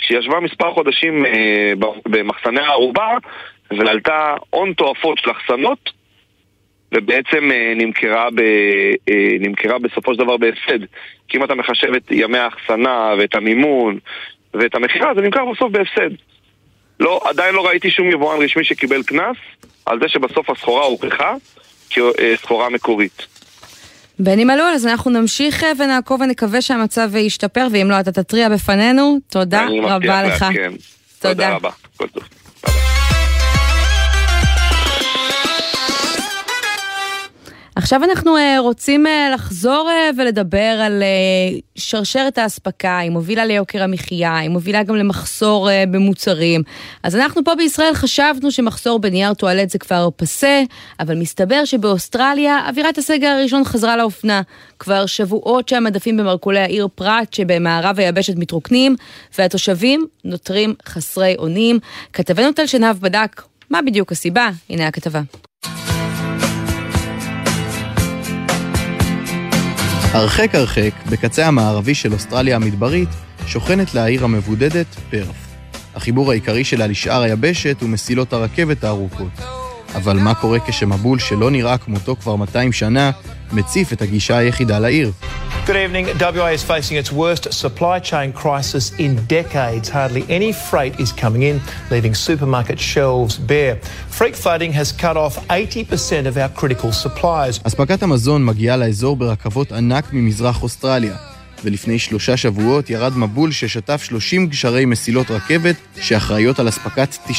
Speaker 15: שישבה מספר חודשים אה, במחסני הערובה ועלתה הון תועפות של אחסנות ובעצם אה, נמכרה, ב, אה, נמכרה בסופו של דבר בהפסד. כי אם אתה מחשב את ימי האחסנה ואת המימון ואת המכירה, זה נמכר בסוף בהפסד. לא, עדיין לא ראיתי שום יבואן רשמי שקיבל קנס על זה שבסוף הסחורה הוכחה כסחורה מקורית.
Speaker 2: בני מלול, אז אנחנו נמשיך אה, ונעקוב ונקווה שהמצב ישתפר, ואם לא, אתה תתריע בפנינו. תודה רבה לך.
Speaker 15: כן. תודה. תודה רבה.
Speaker 2: עכשיו אנחנו uh, רוצים uh, לחזור uh, ולדבר על שרשרת האספקה, היא מובילה ליוקר המחיה, היא מובילה גם למחסור במוצרים. אז אנחנו פה בישראל חשבנו שמחסור בנייר טואלט זה כבר פסה, אבל מסתבר שבאוסטרליה אווירת הסגר הראשון חזרה לאופנה. כבר שבועות שהמדפים במרכולי העיר פרט שבמערב היבשת מתרוקנים, והתושבים נותרים חסרי אונים. כתבנו תל שנהב בדק מה בדיוק הסיבה, הנה הכתבה.
Speaker 16: הרחק הרחק, בקצה המערבי של אוסטרליה המדברית, שוכנת לה העיר המבודדת, פרת. החיבור העיקרי שלה לשאר היבשת הוא מסילות הרכבת הארוכות. אבל מה קורה כשמבול שלא נראה כמותו כבר 200 שנה, מציף את הגישה היחידה לעיר?
Speaker 17: Good evening. WA is facing its worst supply chain crisis in decades. Hardly any freight is coming in, leaving supermarket shelves bare. Freight flooding has cut off 80% of our critical supplies.
Speaker 16: אספקת המזון מגיעה לאזור ברכבות ענק ממזרח אוסטרליה. ולפני שלושה שבועות ירד מבול ששטף 30 גשרי מסילות רכבת שאחראיות על אספקת 90%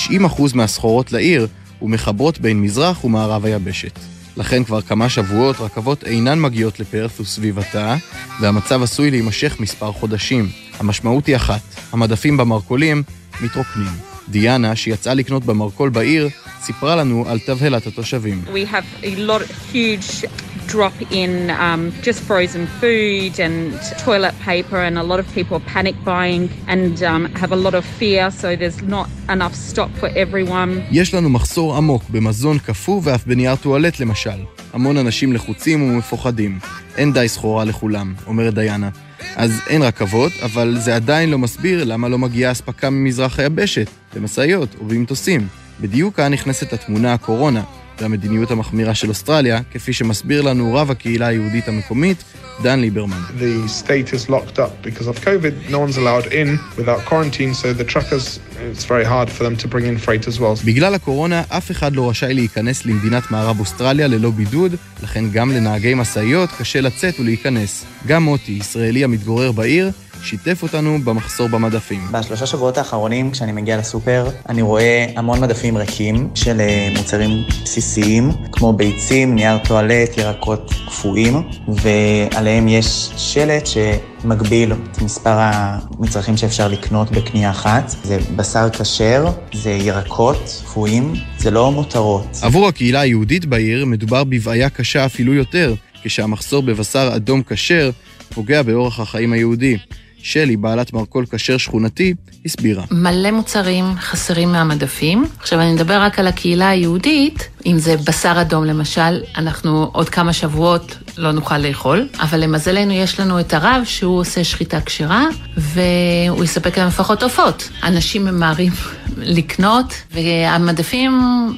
Speaker 16: מהסחורות לעיר ומחברות בין מזרח ומערב היבשת. לכן כבר כמה שבועות רכבות אינן מגיעות לפרף וסביבתה, והמצב עשוי להימשך מספר חודשים. המשמעות היא אחת, המדפים במרכולים מתרוקנים. דיאנה, שיצאה לקנות במרכול בעיר, סיפרה לנו על תבהלת התושבים.
Speaker 18: We have a lot huge drop in um, just frozen food and toilet paper and a lot of people are panic buying and um, have a lot of fear so there's not enough stock for everyone.
Speaker 16: יש לנו מחסור עמוק במזון קפוא ואף בנייר טואלט למשל. המון אנשים לחוצים ומפוחדים. אין די סחורה לכולם, אומרת דיאנה. אז אין רכבות, אבל זה עדיין לא מסביר למה לא מגיעה אספקה ממזרח היבשת, במשאיות ובמטוסים. בדיוק כאן נכנסת התמונה הקורונה, והמדיניות המחמירה של אוסטרליה, כפי שמסביר לנו רב הקהילה היהודית המקומית, דן ליברמן.
Speaker 19: The state is locked up because of COVID. No one's allowed in without quarantine, so the truckers, it's very hard for them to bring in freight as well.
Speaker 16: בגלל הקורונה, אף אחד לא רשאי להיכנס למדינת מערב אוסטרליה ללא בידוד, לכן גם לנהגי משאיות קשה לצאת ולהיכנס. גם מוטי, ישראלי המתגורר בעיר, שיתף אותנו במחסור במדפים.
Speaker 20: בשלושה שבועות האחרונים, כשאני מגיע לסופר, אני רואה המון מדפים ריקים של מוצרים בסיסיים, כמו ביצים, נייר טואלט, ירקות קפואים, ועליהם יש שלט שמגביל את מספר המצרכים שאפשר לקנות בקנייה אחת. זה בשר כשר, זה ירקות קפואים, זה לא מותרות.
Speaker 16: עבור הקהילה היהודית בעיר מדובר בבעיה קשה אפילו יותר, כשהמחסור בבשר אדום כשר פוגע באורח החיים היהודי. שלי, בעלת מרכול כשר שכונתי, הסבירה.
Speaker 21: מלא מוצרים חסרים מהמדפים. עכשיו אני מדבר רק על הקהילה היהודית, אם זה בשר אדום למשל, אנחנו עוד כמה שבועות לא נוכל לאכול, אבל למזלנו יש לנו את הרב שהוא עושה שחיטה כשרה, והוא יספק להם לפחות עופות. אנשים ממהרים לקנות, והמדפים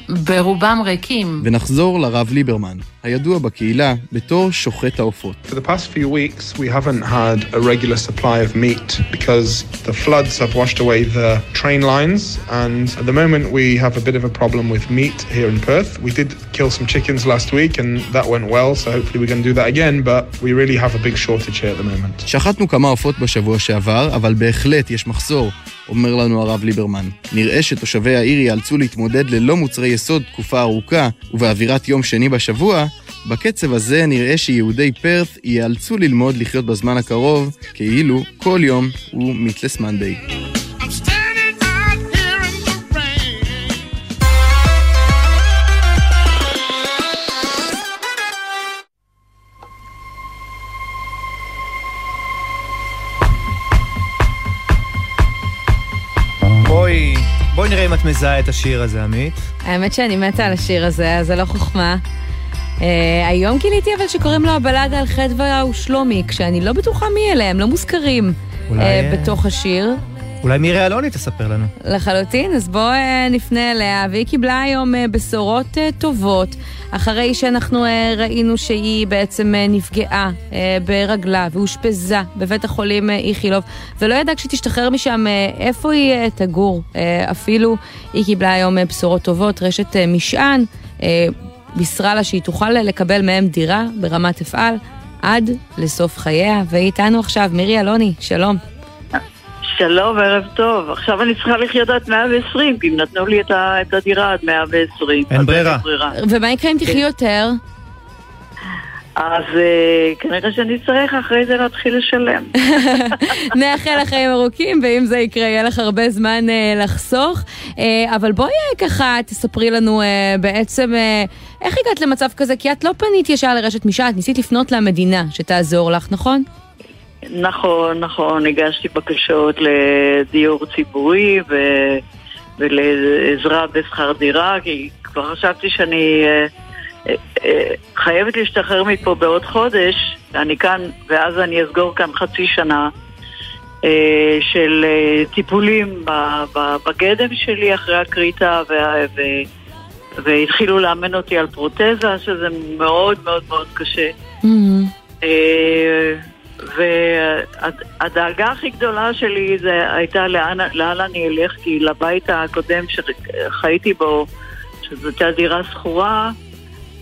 Speaker 21: ברובם ריקים.
Speaker 16: ונחזור לרב ליברמן, הידוע בקהילה בתור שוחט העופות.
Speaker 19: For the past few weeks we haven't had a regular supply of meat because the floods have washed away the train lines and at the moment we have a bit of a problem with meat here in Perth. We did kill some chickens last week and that went well so hopefully we're going to do that again but we really have a big shortage here at the moment.
Speaker 16: שחטנו כמה עופות בשבוע שעבר, אבל בהחלט יש מחסור, אומר לנו הרב ליברמן. נראה שתושבי העיר ייאלצו להתמודד ללא מוצרי יסוד תקופה ארוכה, ובאווירת יום שני בשבוע, בקצב הזה נראה שיהודי פרת ייאלצו ללמוד לחיות בזמן הקרוב, כאילו כל יום הוא מיטלס מנדי.
Speaker 3: בואי, נראה אם את מזהה את השיר הזה, עמית.
Speaker 2: האמת שאני מתה על השיר הזה, אז זה לא חוכמה. אה, היום גיליתי אבל שקוראים לו הבלדה על חדווה ושלומיק, שאני לא בטוחה מי אלה, הם לא מוזכרים
Speaker 3: אולי,
Speaker 2: אה, בתוך השיר.
Speaker 3: אולי מירי אלוני תספר לנו.
Speaker 2: לחלוטין, אז בואו אה, נפנה אליה, והיא קיבלה היום אה, בשורות אה, טובות, אחרי שאנחנו ראינו שהיא בעצם נפגעה ברגלה ואושפזה בבית החולים איכילוב, ולא ידעה כשהיא תשתחרר משם איפה היא תגור. אפילו היא קיבלה היום בשורות טובות, רשת משען בישרה לה שהיא תוכל לקבל מהם דירה ברמת אפעל עד לסוף חייה, והיא איתנו עכשיו, מירי אלוני, שלום.
Speaker 22: שלום, ערב טוב. עכשיו אני צריכה לחיות עד 120, כי אם נתנו לי את, ה, את הדירה עד 120.
Speaker 3: אין ברירה.
Speaker 22: ברירה.
Speaker 2: ומה יקרה אם תחי יותר?
Speaker 22: אז אה, כנראה שאני אצטרך אחרי זה להתחיל לשלם.
Speaker 2: נאחל לך חיים ארוכים, ואם זה יקרה, יהיה לך הרבה זמן אה, לחסוך. אה, אבל בואי ככה תספרי לנו אה, בעצם אה, איך הגעת למצב כזה, כי את לא פנית ישר לרשת משעה, את ניסית לפנות למדינה שתעזור לך, נכון?
Speaker 22: נכון, נכון, הגשתי בקשות לדיור ציבורי ו... ולעזרה בשכר דירה, כי כבר חשבתי שאני אה, אה, אה, חייבת להשתחרר מפה בעוד חודש, אני כאן, ואז אני אסגור כאן חצי שנה אה, של טיפולים בגדם שלי אחרי הכריתה, וה- ו- והתחילו לאמן אותי על פרוטזה, שזה מאוד מאוד מאוד קשה. אה, והדאגה הכי גדולה שלי זה הייתה לאן, לאן אני אלך, כי לבית הקודם שחייתי בו, שזו הייתה דירה שכורה,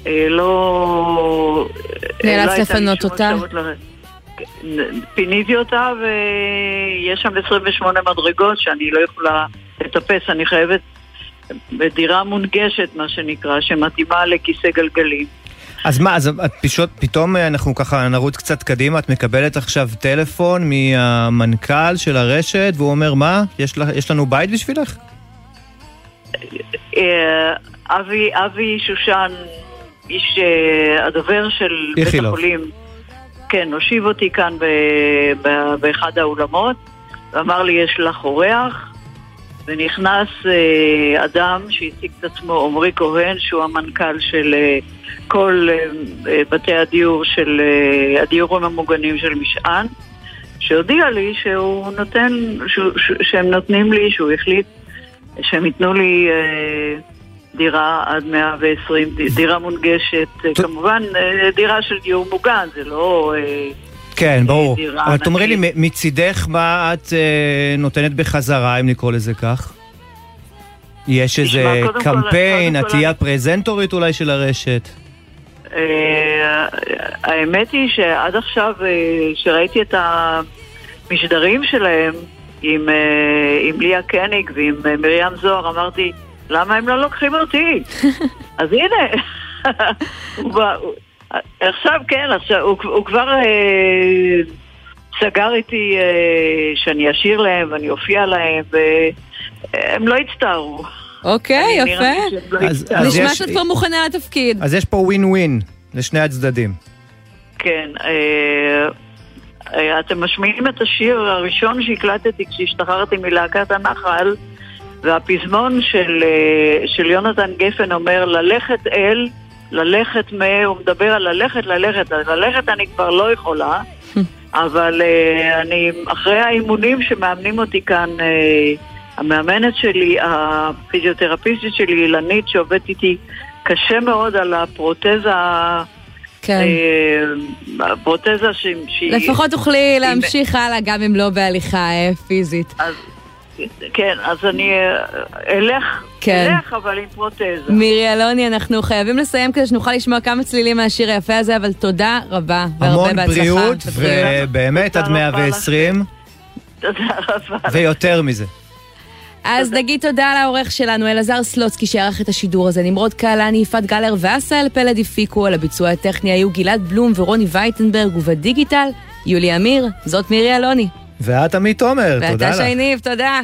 Speaker 22: אה, לא... אה,
Speaker 2: נאלצת
Speaker 22: לא
Speaker 2: לפנות אותה?
Speaker 22: אפשרות ל- פיניתי אותה ויש שם 28 מדרגות שאני לא יכולה לטפס, אני חייבת בדירה מונגשת, מה שנקרא, שמתאימה לכיסא גלגלים.
Speaker 3: אז מה, אז את פשוט, פתאום אה, אנחנו ככה נרוץ קצת קדימה, את מקבלת עכשיו טלפון מהמנכ"ל של הרשת, והוא אומר, מה, יש, לה, יש לנו בית בשבילך?
Speaker 22: אה, אבי, אבי שושן, איש אה, הדובר של בית. החולים, כן, הושיב אותי כאן באחד האולמות, ואמר לי, יש לך אורח, ונכנס אה, אדם שהציג את עצמו, עמרי כהן, שהוא המנכ"ל של אה, כל אה, אה, בתי הדיור של, אה, הדיורים המוגנים של משען, שהודיע לי שהוא נותן, שהוא, ש, שהם נותנים לי, שהוא החליט שהם ייתנו לי אה, דירה עד 120, ד- דירה מונגשת, כמובן אה, דירה של דיור מוגן, זה לא... אה,
Speaker 3: כן, ברור.
Speaker 22: דירה
Speaker 3: אבל תאמרי לי, מצידך מה את אה, נותנת בחזרה, אם לקרוא לזה כך? יש
Speaker 22: תשמע,
Speaker 3: איזה
Speaker 22: קודם
Speaker 3: קמפיין, את תהיי
Speaker 22: אני-
Speaker 3: הפרזנטורית אולי של הרשת?
Speaker 22: אה, האמת היא שעד עכשיו, אה, שראיתי את המשדרים שלהם עם, אה, עם ליה קניג ועם אה, מרים זוהר, אמרתי, למה הם לא לוקחים אותי? אז הנה, עכשיו כן, עכשיו, הוא, הוא כבר אה, סגר איתי אה, שאני אשיר להם ואני אופיע להם, והם לא הצטערו.
Speaker 2: אוקיי,
Speaker 22: אני- נראה לי
Speaker 2: יפה.
Speaker 22: שהם לא
Speaker 3: אז-
Speaker 22: הצטערו.
Speaker 3: אז
Speaker 2: נשמע
Speaker 3: יש-
Speaker 2: שאת כבר מוכנה לתפקיד.
Speaker 3: אז יש פה ווין ווין לשני הצדדים.
Speaker 22: כן, אה, אה, אתם משמיעים את השיר הראשון שהקלטתי כשהשתחררתי מלהקת הנחל, והפזמון של, אה, של יונתן גפן אומר ללכת אל, ללכת מ... הוא מדבר על ללכת, ללכת, אז ללכת אני כבר לא יכולה, אבל אה, אני, אחרי האימונים שמאמנים אותי כאן, אה, המאמנת שלי, הפיזיותרפיסטית שלי, אילנית, שעובדת איתי קשה מאוד על הפרוטזה
Speaker 2: כן.
Speaker 22: אה, הפרוטזה שהיא...
Speaker 2: לפחות תוכלי להמשיך הלאה, גם אם לא בהליכה פיזית.
Speaker 22: כן, אז אני אה, אלך,
Speaker 2: כן.
Speaker 22: אלך, אבל עם פרוטזה.
Speaker 2: מירי אלוני, אנחנו חייבים לסיים כדי שנוכל לשמוע כמה צלילים מהשיר היפה הזה, אבל תודה רבה, והרבה
Speaker 3: המון
Speaker 2: בהצלחה.
Speaker 3: בריאות,
Speaker 2: ובריאות.
Speaker 3: ובאמת עד 120,
Speaker 22: תודה רבה.
Speaker 3: ויותר מזה.
Speaker 2: אז נגיד תודה לעורך שלנו, אלעזר סלוצקי, שערך את השידור הזה, נמרוד קהלני, יפעת גלר ועשאל פלד הפיקו, על הביצוע הטכני היו גלעד בלום ורוני וייטנברג, ובדיגיטל, יולי אמיר, זאת מירי אלוני.
Speaker 3: ואת עמית תומר, תודה
Speaker 2: ואתה
Speaker 3: לך.
Speaker 2: שי ניב, תודה.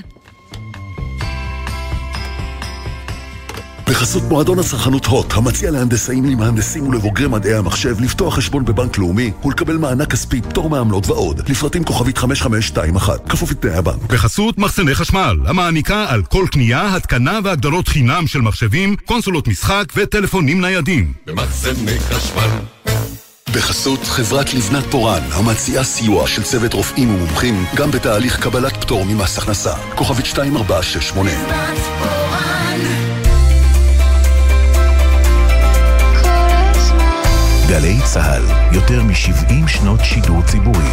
Speaker 8: בחסות מועדון הצרכנות הוט, המציע להנדסאים, למהנדסים ולבוגרי מדעי המחשב לפתוח חשבון בבנק לאומי ולקבל מענק כספי, פטור מעמלות ועוד. לפרטים כוכבית 5521, כפוף לתנאי הבנק.
Speaker 23: בחסות מחסני חשמל, המעניקה על כל קנייה, התקנה והגדלות חינם של מחשבים, קונסולות משחק וטלפונים ניידים.
Speaker 8: במחסני חשמל. בחסות חברת לבנת פורן, המציעה סיוע של צוות רופאים ומומחים גם בתהליך קבלת פטור ממס הכנסה. כוכבית 2468.
Speaker 24: גלי צה"ל, יותר מ-70 שנות שידור ציבורי.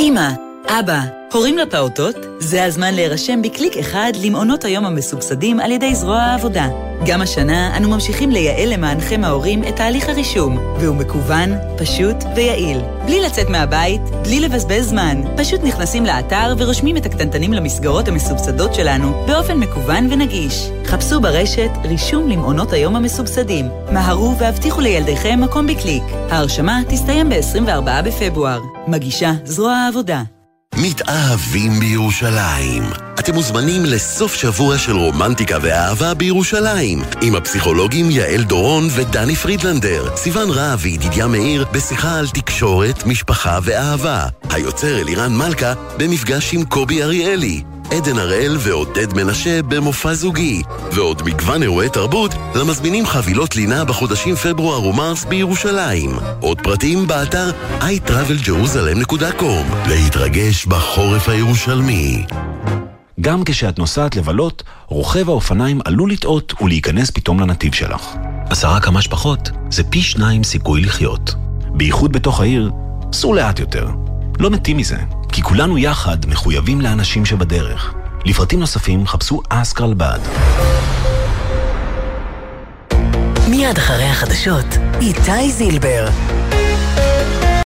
Speaker 1: אמא, אבא, הורים לפעוטות? זה הזמן להירשם בקליק אחד למעונות היום המסובסדים על ידי זרוע העבודה. גם השנה אנו ממשיכים לייעל למענכם ההורים את תהליך הרישום, והוא מקוון, פשוט ויעיל. בלי לצאת מהבית, בלי לבזבז זמן. פשוט נכנסים לאתר ורושמים את הקטנטנים למסגרות המסובסדות שלנו באופן מקוון ונגיש. חפשו ברשת רישום למעונות היום המסובסדים. מהרו והבטיחו לילדיכם מקום בקליק. ההרשמה תסתיים ב-24 בפברואר. מגישה זרוע העבודה.
Speaker 8: מתאהבים בירושלים. אתם מוזמנים לסוף שבוע של רומנטיקה ואהבה בירושלים עם הפסיכולוגים יעל דורון ודני פרידלנדר, סיון רהב וידידיה מאיר בשיחה על תקשורת, משפחה ואהבה. היוצר אלירן מלכה במפגש עם קובי אריאלי. עדן הראל ועודד מנשה במופע זוגי, ועוד מגוון אירועי תרבות למזמינים חבילות לינה בחודשים פברואר ומרס בירושלים. עוד פרטים באתר iTravelJerusalem.com להתרגש בחורף הירושלמי.
Speaker 24: גם כשאת נוסעת לבלות, רוכב האופניים עלול לטעות ולהיכנס פתאום לנתיב שלך. עשרה כמה שפחות זה פי שניים סיכוי לחיות. בייחוד בתוך העיר, סעו לאט יותר. לא מתים מזה, כי כולנו יחד מחויבים לאנשים שבדרך. לפרטים נוספים חפשו אסק רלב"ד.
Speaker 1: מיד אחרי החדשות, איתי זילבר.